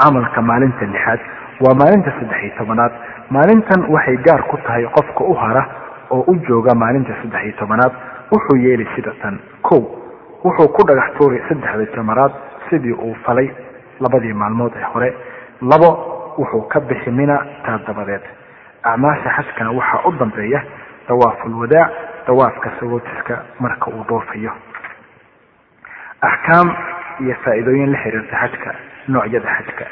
Camalka maalinta lixaad waa maalinta saddex iyo tobanaad maalintan waxay gaar ku tahay qofka u hara oo u jooga maalinta saddex iyo tobanaad. Wuxuu yeeli sida tan kow. Wuxuu ku dhagax tuuri saddexda jamaraad sidii uu falay labadii maalmood ee hore. Labo wuxuu ka bixi mina taa dabadeed. Acmaasha xajkana waxaa u dambeeya dawaaful wadaac dawaafka sagootiska marka uu dhoofayo axkaam iyo faa-iidooyin la xiriirta xajka noocyada xajka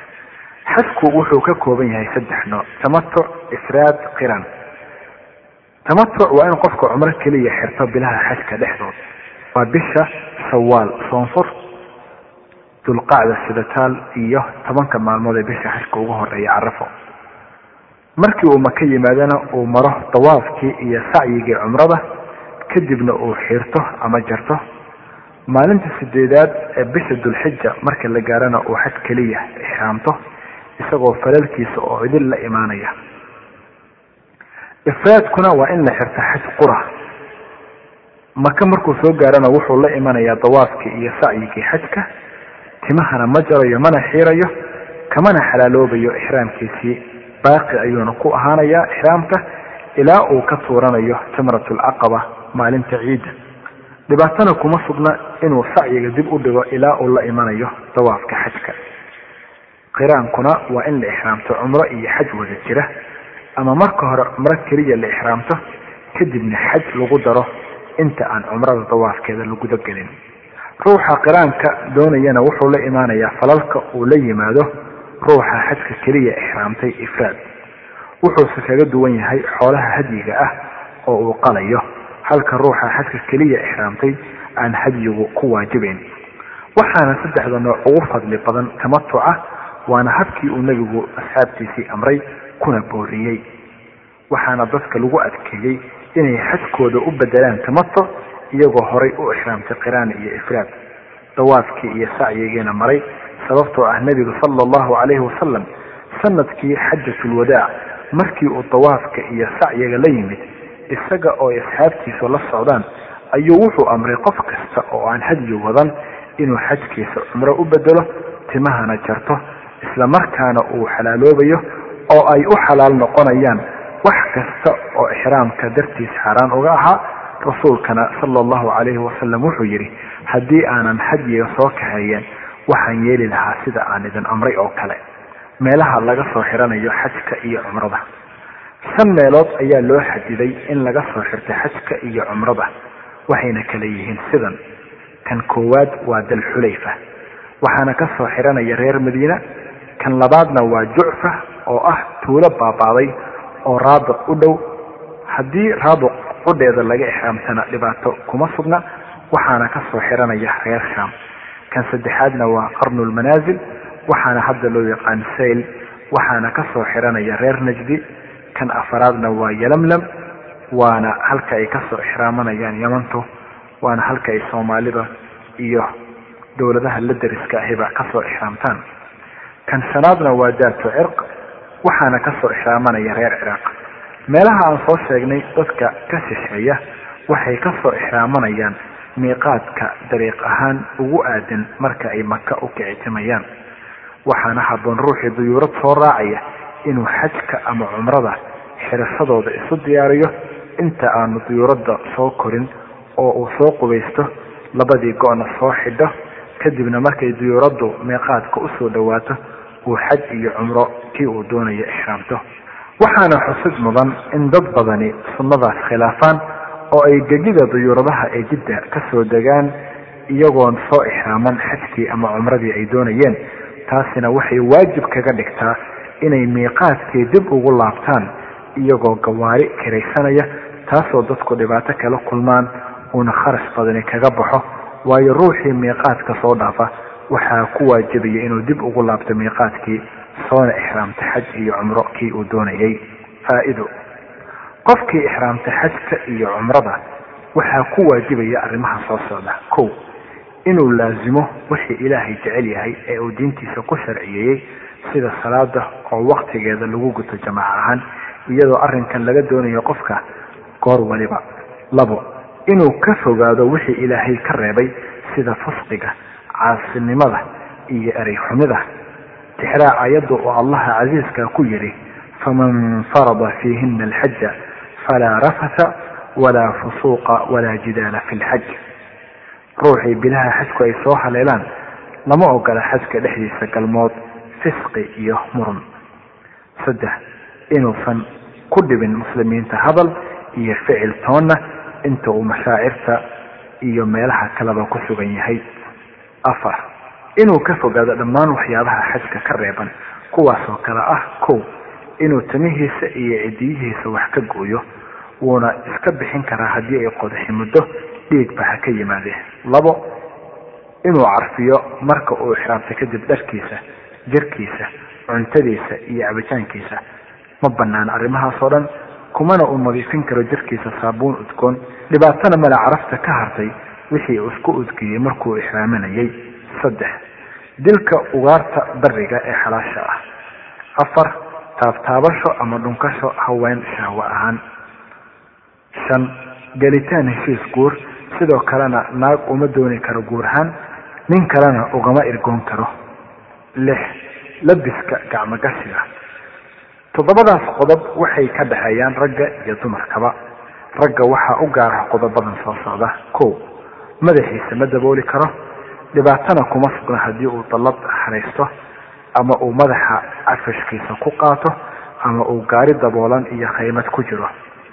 xajku wuxuu ka kooban yahay saddex nooc. Tamatuc ifraad qiran. Tamatuc waa in qofka cumro keliya xirto bilaha xajka dhexdood. Waa bisha shawaal soonfur dulqacda sidataal iyo tobanka maalmood ee bisha xajka ugu horreeya carafo markii uu maka yimaadana uu maro dawaafkii iyo sacyigii cumrada kadibna uu xirto ama jarto. Maalinta sideedaad ee bisha dulxija marka la gaarana uu xaj keliya ixraamto isagoo falalkiisa oo idin la imaanaya. Ifraadkuna waa in la xirto xaj qura. Maka markuu soo gaarana wuxuu la imanayaa dawaafkii iyo sacyigii xajka timahana ma jarayo mana xiirayo kamana xalaaloobayo ixraamkiisii. Baaqi ayuuna ku ahaanayaa ixraamka ilaa uu ka tuuranayo jamrat alcaqaba maalinta ciidda. Dhibaatana kuma sugna inuu sacyiga dib u dhigo ilaa uu la imanayo dawaafka xajka qiraankuna waa in la ixraamto cumro iyo xaj wada jira ama marka hore cumro keliya la ixraamto kadibna xaj lagu daro inta aan cumrada dawaafkeeda la gelin ruuxa qiraanka doonayana wuxuu la imaanayaa falalka uu la yimaado ruuxa xajka keliya ixraamtay ifraad. Wuxuuse kaga duwan yahay xoolaha hadyiga ah oo uu qalayo halka ruuxa xajka keliya ixraamtay aan hadyigu ku waajibayn waxaana saddexda nooc ugu fadli badan tamatuca waana habkii uu nebigu asxaabtiisii amray kuna booriyey. Waxaana dadka lagu adkeeyey inay xajkooda u bedelaan tamato iyagoo horay u ixraamtay qiraan iyo ifraad. Dawaafkii iyo sacyigiina maray sababtoo ah nebigu sala allahu calayhi wasalam sannadkii xajatulwadaac markii uu dawaafka iyo sacyiga la yimid isaga oo asxaabtiisu la socdaan ayuu wuxuu amray qof kasta oo aan hadyi wadan inuu xajkiisa cumro u bedelo timahana jarto isla markaana uu xalaaloobayo oo ay u xalaal noqonayaan wax kasta oo ixraamka dartiis xaaraan uga ahaa rasuulkana sala allahu calayhi wasalam wuxuu yidhi haddii aanan hadyiga soo kaxeeyeen waxaan yeeli lahaa sida aan idin amray oo kale. Meelaha laga soo xiranayo xajka iyo cumrada. Shan meelood ayaa loo xadiday in laga soo xirto xajka iyo cumrada waxayna kala yihiin sidan. Kan koowaad waa dalxulayfa waxaana ka soo xiranaya reer madiina kan labaadna waa jucfa oo ah tuulo baabaaday oo raabiq u dhow. Haddii raabiq qudheeda laga ixraamtana dhibaato kuma sugna waxaana ka soo xiranaya reer shaam. Kan saddexaadna waa qarnulmanaasil waxaana hadda loo yaqaan sayl waxaana ka soo xiranaya reer najdi. Kan afaraadna waa yalamlam waana halka ay ka soo ixraamanayaan yamantu waana halka ay soomaalida iyo dowladaha la dariska ahiba ka soo ixraamtaan kan shanaadna waa daatu cirq waxaana ka soo ixraamanaya reer ciraaq meelaha aan soo sheegnay dadka ka shisheeya waxay ka soo ixraamanayaan miiqaadka dariiq ahaan ugu aadan marka ay maka u kicitimayaan waxaana habboon ruuxii duyuurad soo raacaya inuu xajka ama cumrada xirashadooda isu diyaariyo. Inta aanu duyuuradda soo korin oo uu soo qubaysto labadii go-na soo xidho kadibna markay duyuuraddu miiqaadka u soo dhowaato uu xaj iyo cumro kii uu doonayo ixraamto. Waxaana xusid mudan in dad badani sunnadaas khilaafaan oo ay gegida duyuuradaha ee jidda ka soo degaan iyagoon soo ixraaman xajkii ama cumradii ay doonayeen. Taasina waxay waajib kaga dhigtaa inay miiqaadkii dib ugu laabtaan iyagoo gawaari kiraysanaya taasoo dadku dhibaato kala kulmaan uuna kharash badani kaga baxo. Waayo ruuxii miiqaadka soo dhaafa waxaa ku waajibaya inuu dib ugu laabto miiqaadkii soona ixraamta xaj iyo cumro kii uu doonayay. Faa-ido qofkii ixraamta xajka iyo cumrada waxaa ku waajibaya arrimaha soo socda. Kow inuu laasimo wixii ilaahay jecel yahay ee uu diintiisa ku sharciyeeyey sida salaada oo waktigeeda lagu guto jamaac ahaan iyadoo arrinkan laga doonayo qofka goor waliba. Labo inuu ka fogaado wixii ilaahay ka reebay sida fusqiga caasinimada iyo erey xumida tixraa ayadda oo allaha casiiska ku yidhi faman farada fiihina alxaja falaa rafatha walaa fusuuqa walaa jidaala fi lxaj ruuxii bilaha xajku ay soo haleelaan lama ogola xajka dhexdiisa galmood fisqi iyo murun. Saddex inuusan ku dhibin muslimiinta hadal iyo ficil toonna inta uu mashaacirta iyo meelaha kaleba ku sugan yahay afar inuu ka fogaado dhammaan waxyaabaha xajka ka reeban kuwaasoo kale ah kow inuu tamihiisa iyo cidiyihiisa wax ka gooyo wuuna iska bixin karaa haddii ay qodaxi muddo dhiigba ha ka yimaadee. Labo inuu carfiyo marka uu ixraamtay kadib dharkiisa jirkiisa cuntadiisa iyo cabitaankiisa. Ma banaan arrimahaasoo dhan kumana uu nadiifin karo jirkiisa saabuun udgoon. Dhibaatana male carafta ka hartay wixii isku udgeeyey markuu ixraaminayay saddex. Dilka ugaarta bariga ee xalaasha ah. Afar taabtaabasho ama dhunkasho haween shahwo ahaan. Shan gelitaan heshiis guur sidoo kalena naag uma dooni karo guurahaan nin kalena ugama irgoon karo. Lix labiska gacmogashiga toddobadaas qodob waxay ka dhexeeyaan ragga iyo dumarkaba. Ragga waxaa u gaara qodobadan soo socda. Ko madaxiisa ma dabooli karo. Dhibaatana kuma sugna haddii uu dallad haraysto ama uu madaxa cafashkiisa ku qaato ama uu gaari daboolan iyo khaymad ku jiro.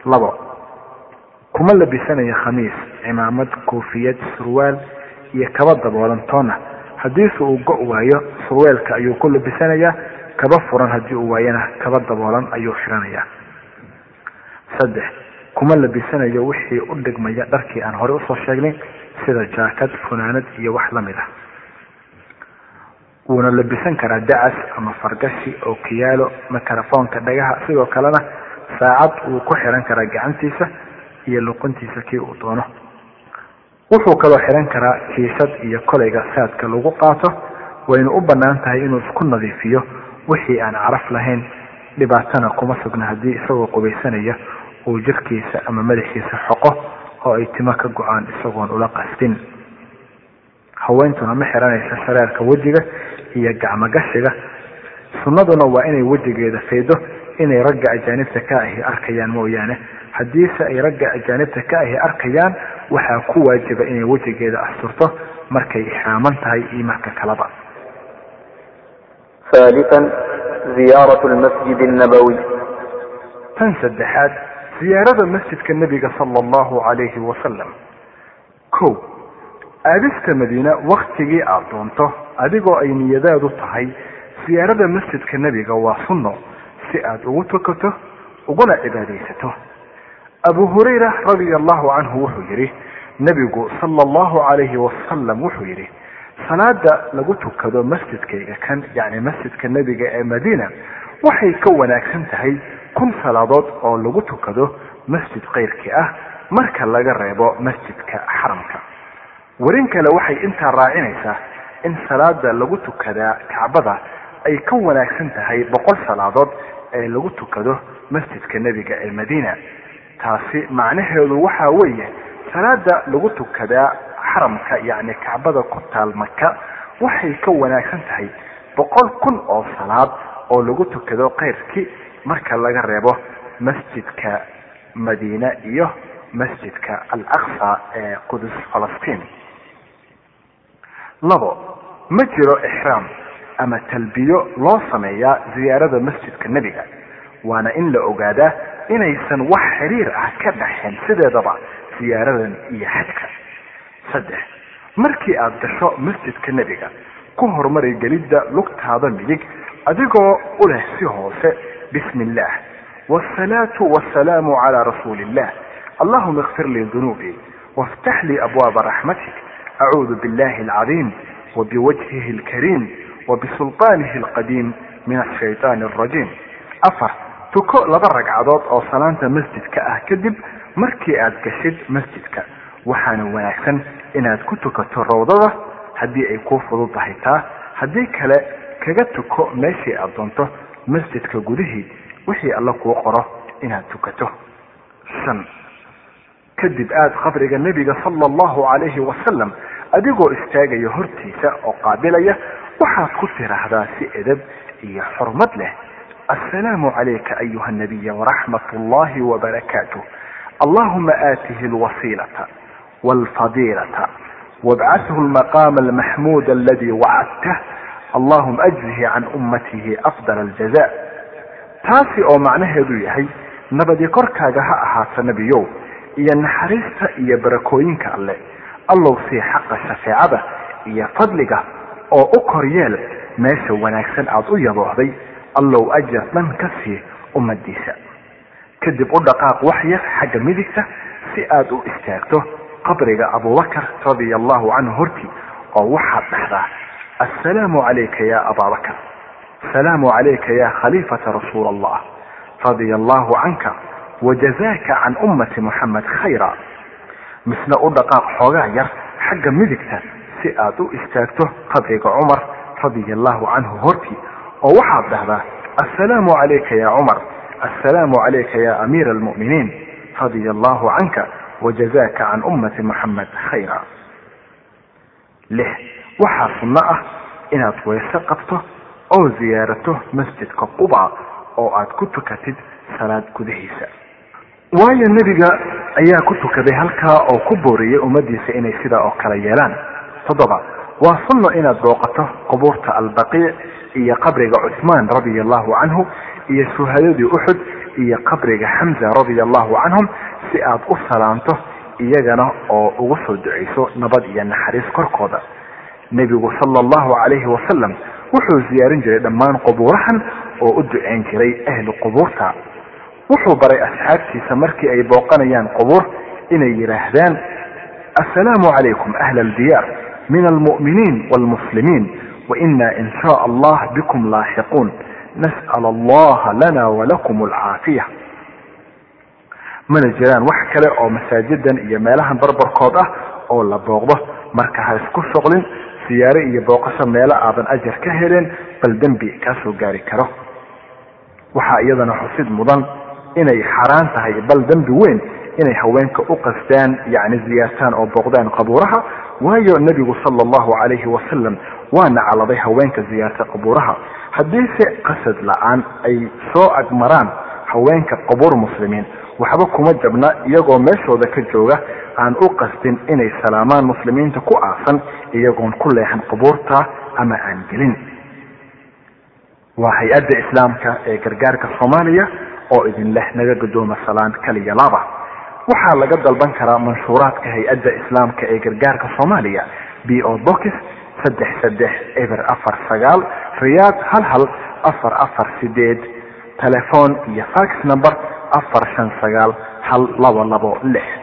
Labo kuma labisanayo khamiis cimaamad koofiyad surwaal iyo kaba daboolan toona haddiise uu go' waayo surweelka ayuu ku labisanayaa kaba furan haddii uu waayana kaba daboolan ayuu xiranayaa saddex kuma labisanayo wixii u dhigmaya dharkii aan horey u soo sheegnay sida jaakad funaanad iyo wax la mid ah. Wuuna labisan karaa dacas ama fargashi oo kiyaalo mikrofoonka dhagaha sidoo kalena saacad wuu ku xiran karaa gacantiisa iyo luquntiisa kii uu doono. Wuxuu kaloo xiran karaa kiishad iyo kolayga saadka lagu qaato. Wayna u bannaan tahay inuu isku nadiifiyo wixii aan caraf lahayn dhibaatana kuma sugna haddii isagoo qubaysanaya uu jirkiisa ama madaxiisa xoqo oo ay timo ka go-aan isagoon ula qastin haweentuna ma xiranaysa shareerka wejiga iyo gacmogashiga sunnaduna waa inay wejigeeda faydo inay ragga ajaanibta ka ahi arkayaan mooyaane haddiise ay ragga ajaanibta ka ahi arkayaan waxaa ku waajiba inay wejigeeda asturto markay ixraaman tahay iyo marka kaleba ثالثا زيارة المسجد النبوي tan saddexaad ziyaarada masjidka nebiga sala allahu calayhi wasalam ko aadista madiina waktigii aada doonto adigoo ay niyadaadu tahay siyaarada masjidka nebiga waa sunno si aada ugu tukato uguna cibaadaysato. Abu hurayra radia allahu canhu wuxuu yidhi nebigu sala allahu calayhi wasalam wuxuu yidhi salaada lagu tukado masjidkayga kan yacni masjidka nebiga ee madiina waxay ka wanaagsan tahay kun salaadood oo lagu tukado masjid keyrkii ah marka laga reebo masjidka xaramka. Warin kale waxay intaa raacinaysaa in salaada lagu tukadaa kacbada ay ka wanaagsan tahay boqol salaadood ee lagu tukado masjidka nebiga ee madiina. Taasi macnaheedu waxa weeye salaada lagu tukadaa xaramka yacni kacbada ku taal maka waxay ka wanaagsan tahay boqol kun oo salaad oo lagu tukado keyrkii marka laga reebo masjidka madiina iyo masjidka al aqsa ee qudus falastiin. Labo ma jiro ixraam ama talbiyo loo sameeyaa ziyaarada masjidka nebiga waana in la ogaadaa inaysan wax xiriir ah ka dhaxeen sideedaba siyaaradan iyo xajka saddex markii aada gasho masjidka nebiga ku horumari gelidda lugtaada midig adigoo u leh si hoose bismi illah wsalaatu wasalaamu calaa rasuuli illah allahuma ikfir lii dunuubii waftax lii abwaaba raxmatik acuudu billahi alcadiim wabiwajhihi alkariim wabisulطaanihi alqadiim min ashayطaani alrajiim afar tuko laba ragcadood oo salaanta masjidka ah kadib markii aada gashid masjidka. Waxaana wanaagsan inaad ku tukato rawdada haddii ay kuu fududahay taa. Haddii kale kaga tuko masjidka gudihii wixii alla kuu qoro inaad tukato. Shan kadib aada qabriga nebiga sala allahu calayhi wasalam adigoo istaagaya hortiisa oo qaabilaya waxaad ku tiraahdaa si edab iyo xurmad leh. Assalaamu calayka ayuha nabiya waraxmat allahi wabarakaatuh allahuma aatihi alwasiilata walfadiilata wabcathu almaqaama almaxmuud aladi wacadtah allahuma ajzihi can ummatihi afdal aljaza taasi oo macnaheedu yahay nabadi korkaaga ha ahaato nebiyow iyo naxariista iyo barakooyinka alle. Allow sii xaqa shafeecada iyo fadliga oo u koryeel meesha wanaagsan aada u yaboohday allow ajar dhan ka sii ummadiisa. Kadib u dhaqaaq wax yar xagga midigta si aada u istaagto qabriga abubakar radia allahu canhu hortii oo waxaad dhahdaa assalaamu calayka ya abaabakar salaamu calayka ya khaliifata rasuula allah radia allahu canka wajazaaka can ummati muxamed khayra. Misna u dhaqaaq xoogaa yar xagga midigta si aad u istaagto qabriga cumar. Radia allahu canhu hortii. Oo waxaad dhahdaa assalaamu calayka ya cumar. Assalaamu calayka ya amiira almu'miniin. Radia allahu canka wajazaaka waxaa sunno ah inaad weyse qabto oo ziyaarato masjidka quba oo aad ku tukatid salaad gudahiisa waayo nebiga ayaa ku tukaday halkaa oo ku booriyey ummadiisa inay sidaa oo kale yeelaan. Toddoba waa sunno inaad booqato qubuurta albaqiic iyo qabriga cuthmaan radia allahu canhu iyo shuhadadii uxud iyo qabriga xamza radia allahu canhum si aad u salaamto iyagana oo ugu soo ducayso nabad iyo naxariis korkooda nebigu sala allahu calayhi wasalam wuxuu ziyaarin jiray dhammaan qubuurahan oo u duceyn jiray ahlu qubuurta. Wuxuu baray asxaabtiisa markii ay booqanayaan qubuur inay yidhaahdaan assalaamu calaykum ahla aldiyaar min almu'miniin waalmuslimiin waina in shaa allah bikum laaxiquun nas'al allaha lana walakum alcaafiya mana jiraan wax kale oo masaajidan iyo meelahan barbarkood ah oo la booqdo. Marka ha isku shuqlin siyaare iyo booqasho meelo aadan ajar ka heleen bal dembi kaa soo gaari karo. Waxaa iyadana xusid mudan inay xaaraan tahay bal dembi weyn inay haweenka u qasdaan yacni ziyaartaan oo booqdaan qabuuraha. Waayo nebigu sala allahu calayhi wasalam waa nacaladay haweenka ziyaarta qabuuraha. Haddiise qasad la'aan ay soo agmaraan haweenka qubuur muslimiin waxba kuma jabna iyagoo meeshooda ka jooga aan u qasdin inay salaamaan muslimiinta ku aasan iyagoon ku leexan qubuurta ama aan gelin. Waa hay'adda islaamka ee gargaarka soomaaliya oo idin leh naga gadooma salaan kaliya laba waxaa laga dalban karaa manshuuraadka hay'adda islaamka ee gargaarka soomaaliya b o box saddex saddex eber afar sagaal riyaad hal hal afar afar sideed telefoon iyo fax number afar shan sagaal hal labo labo lix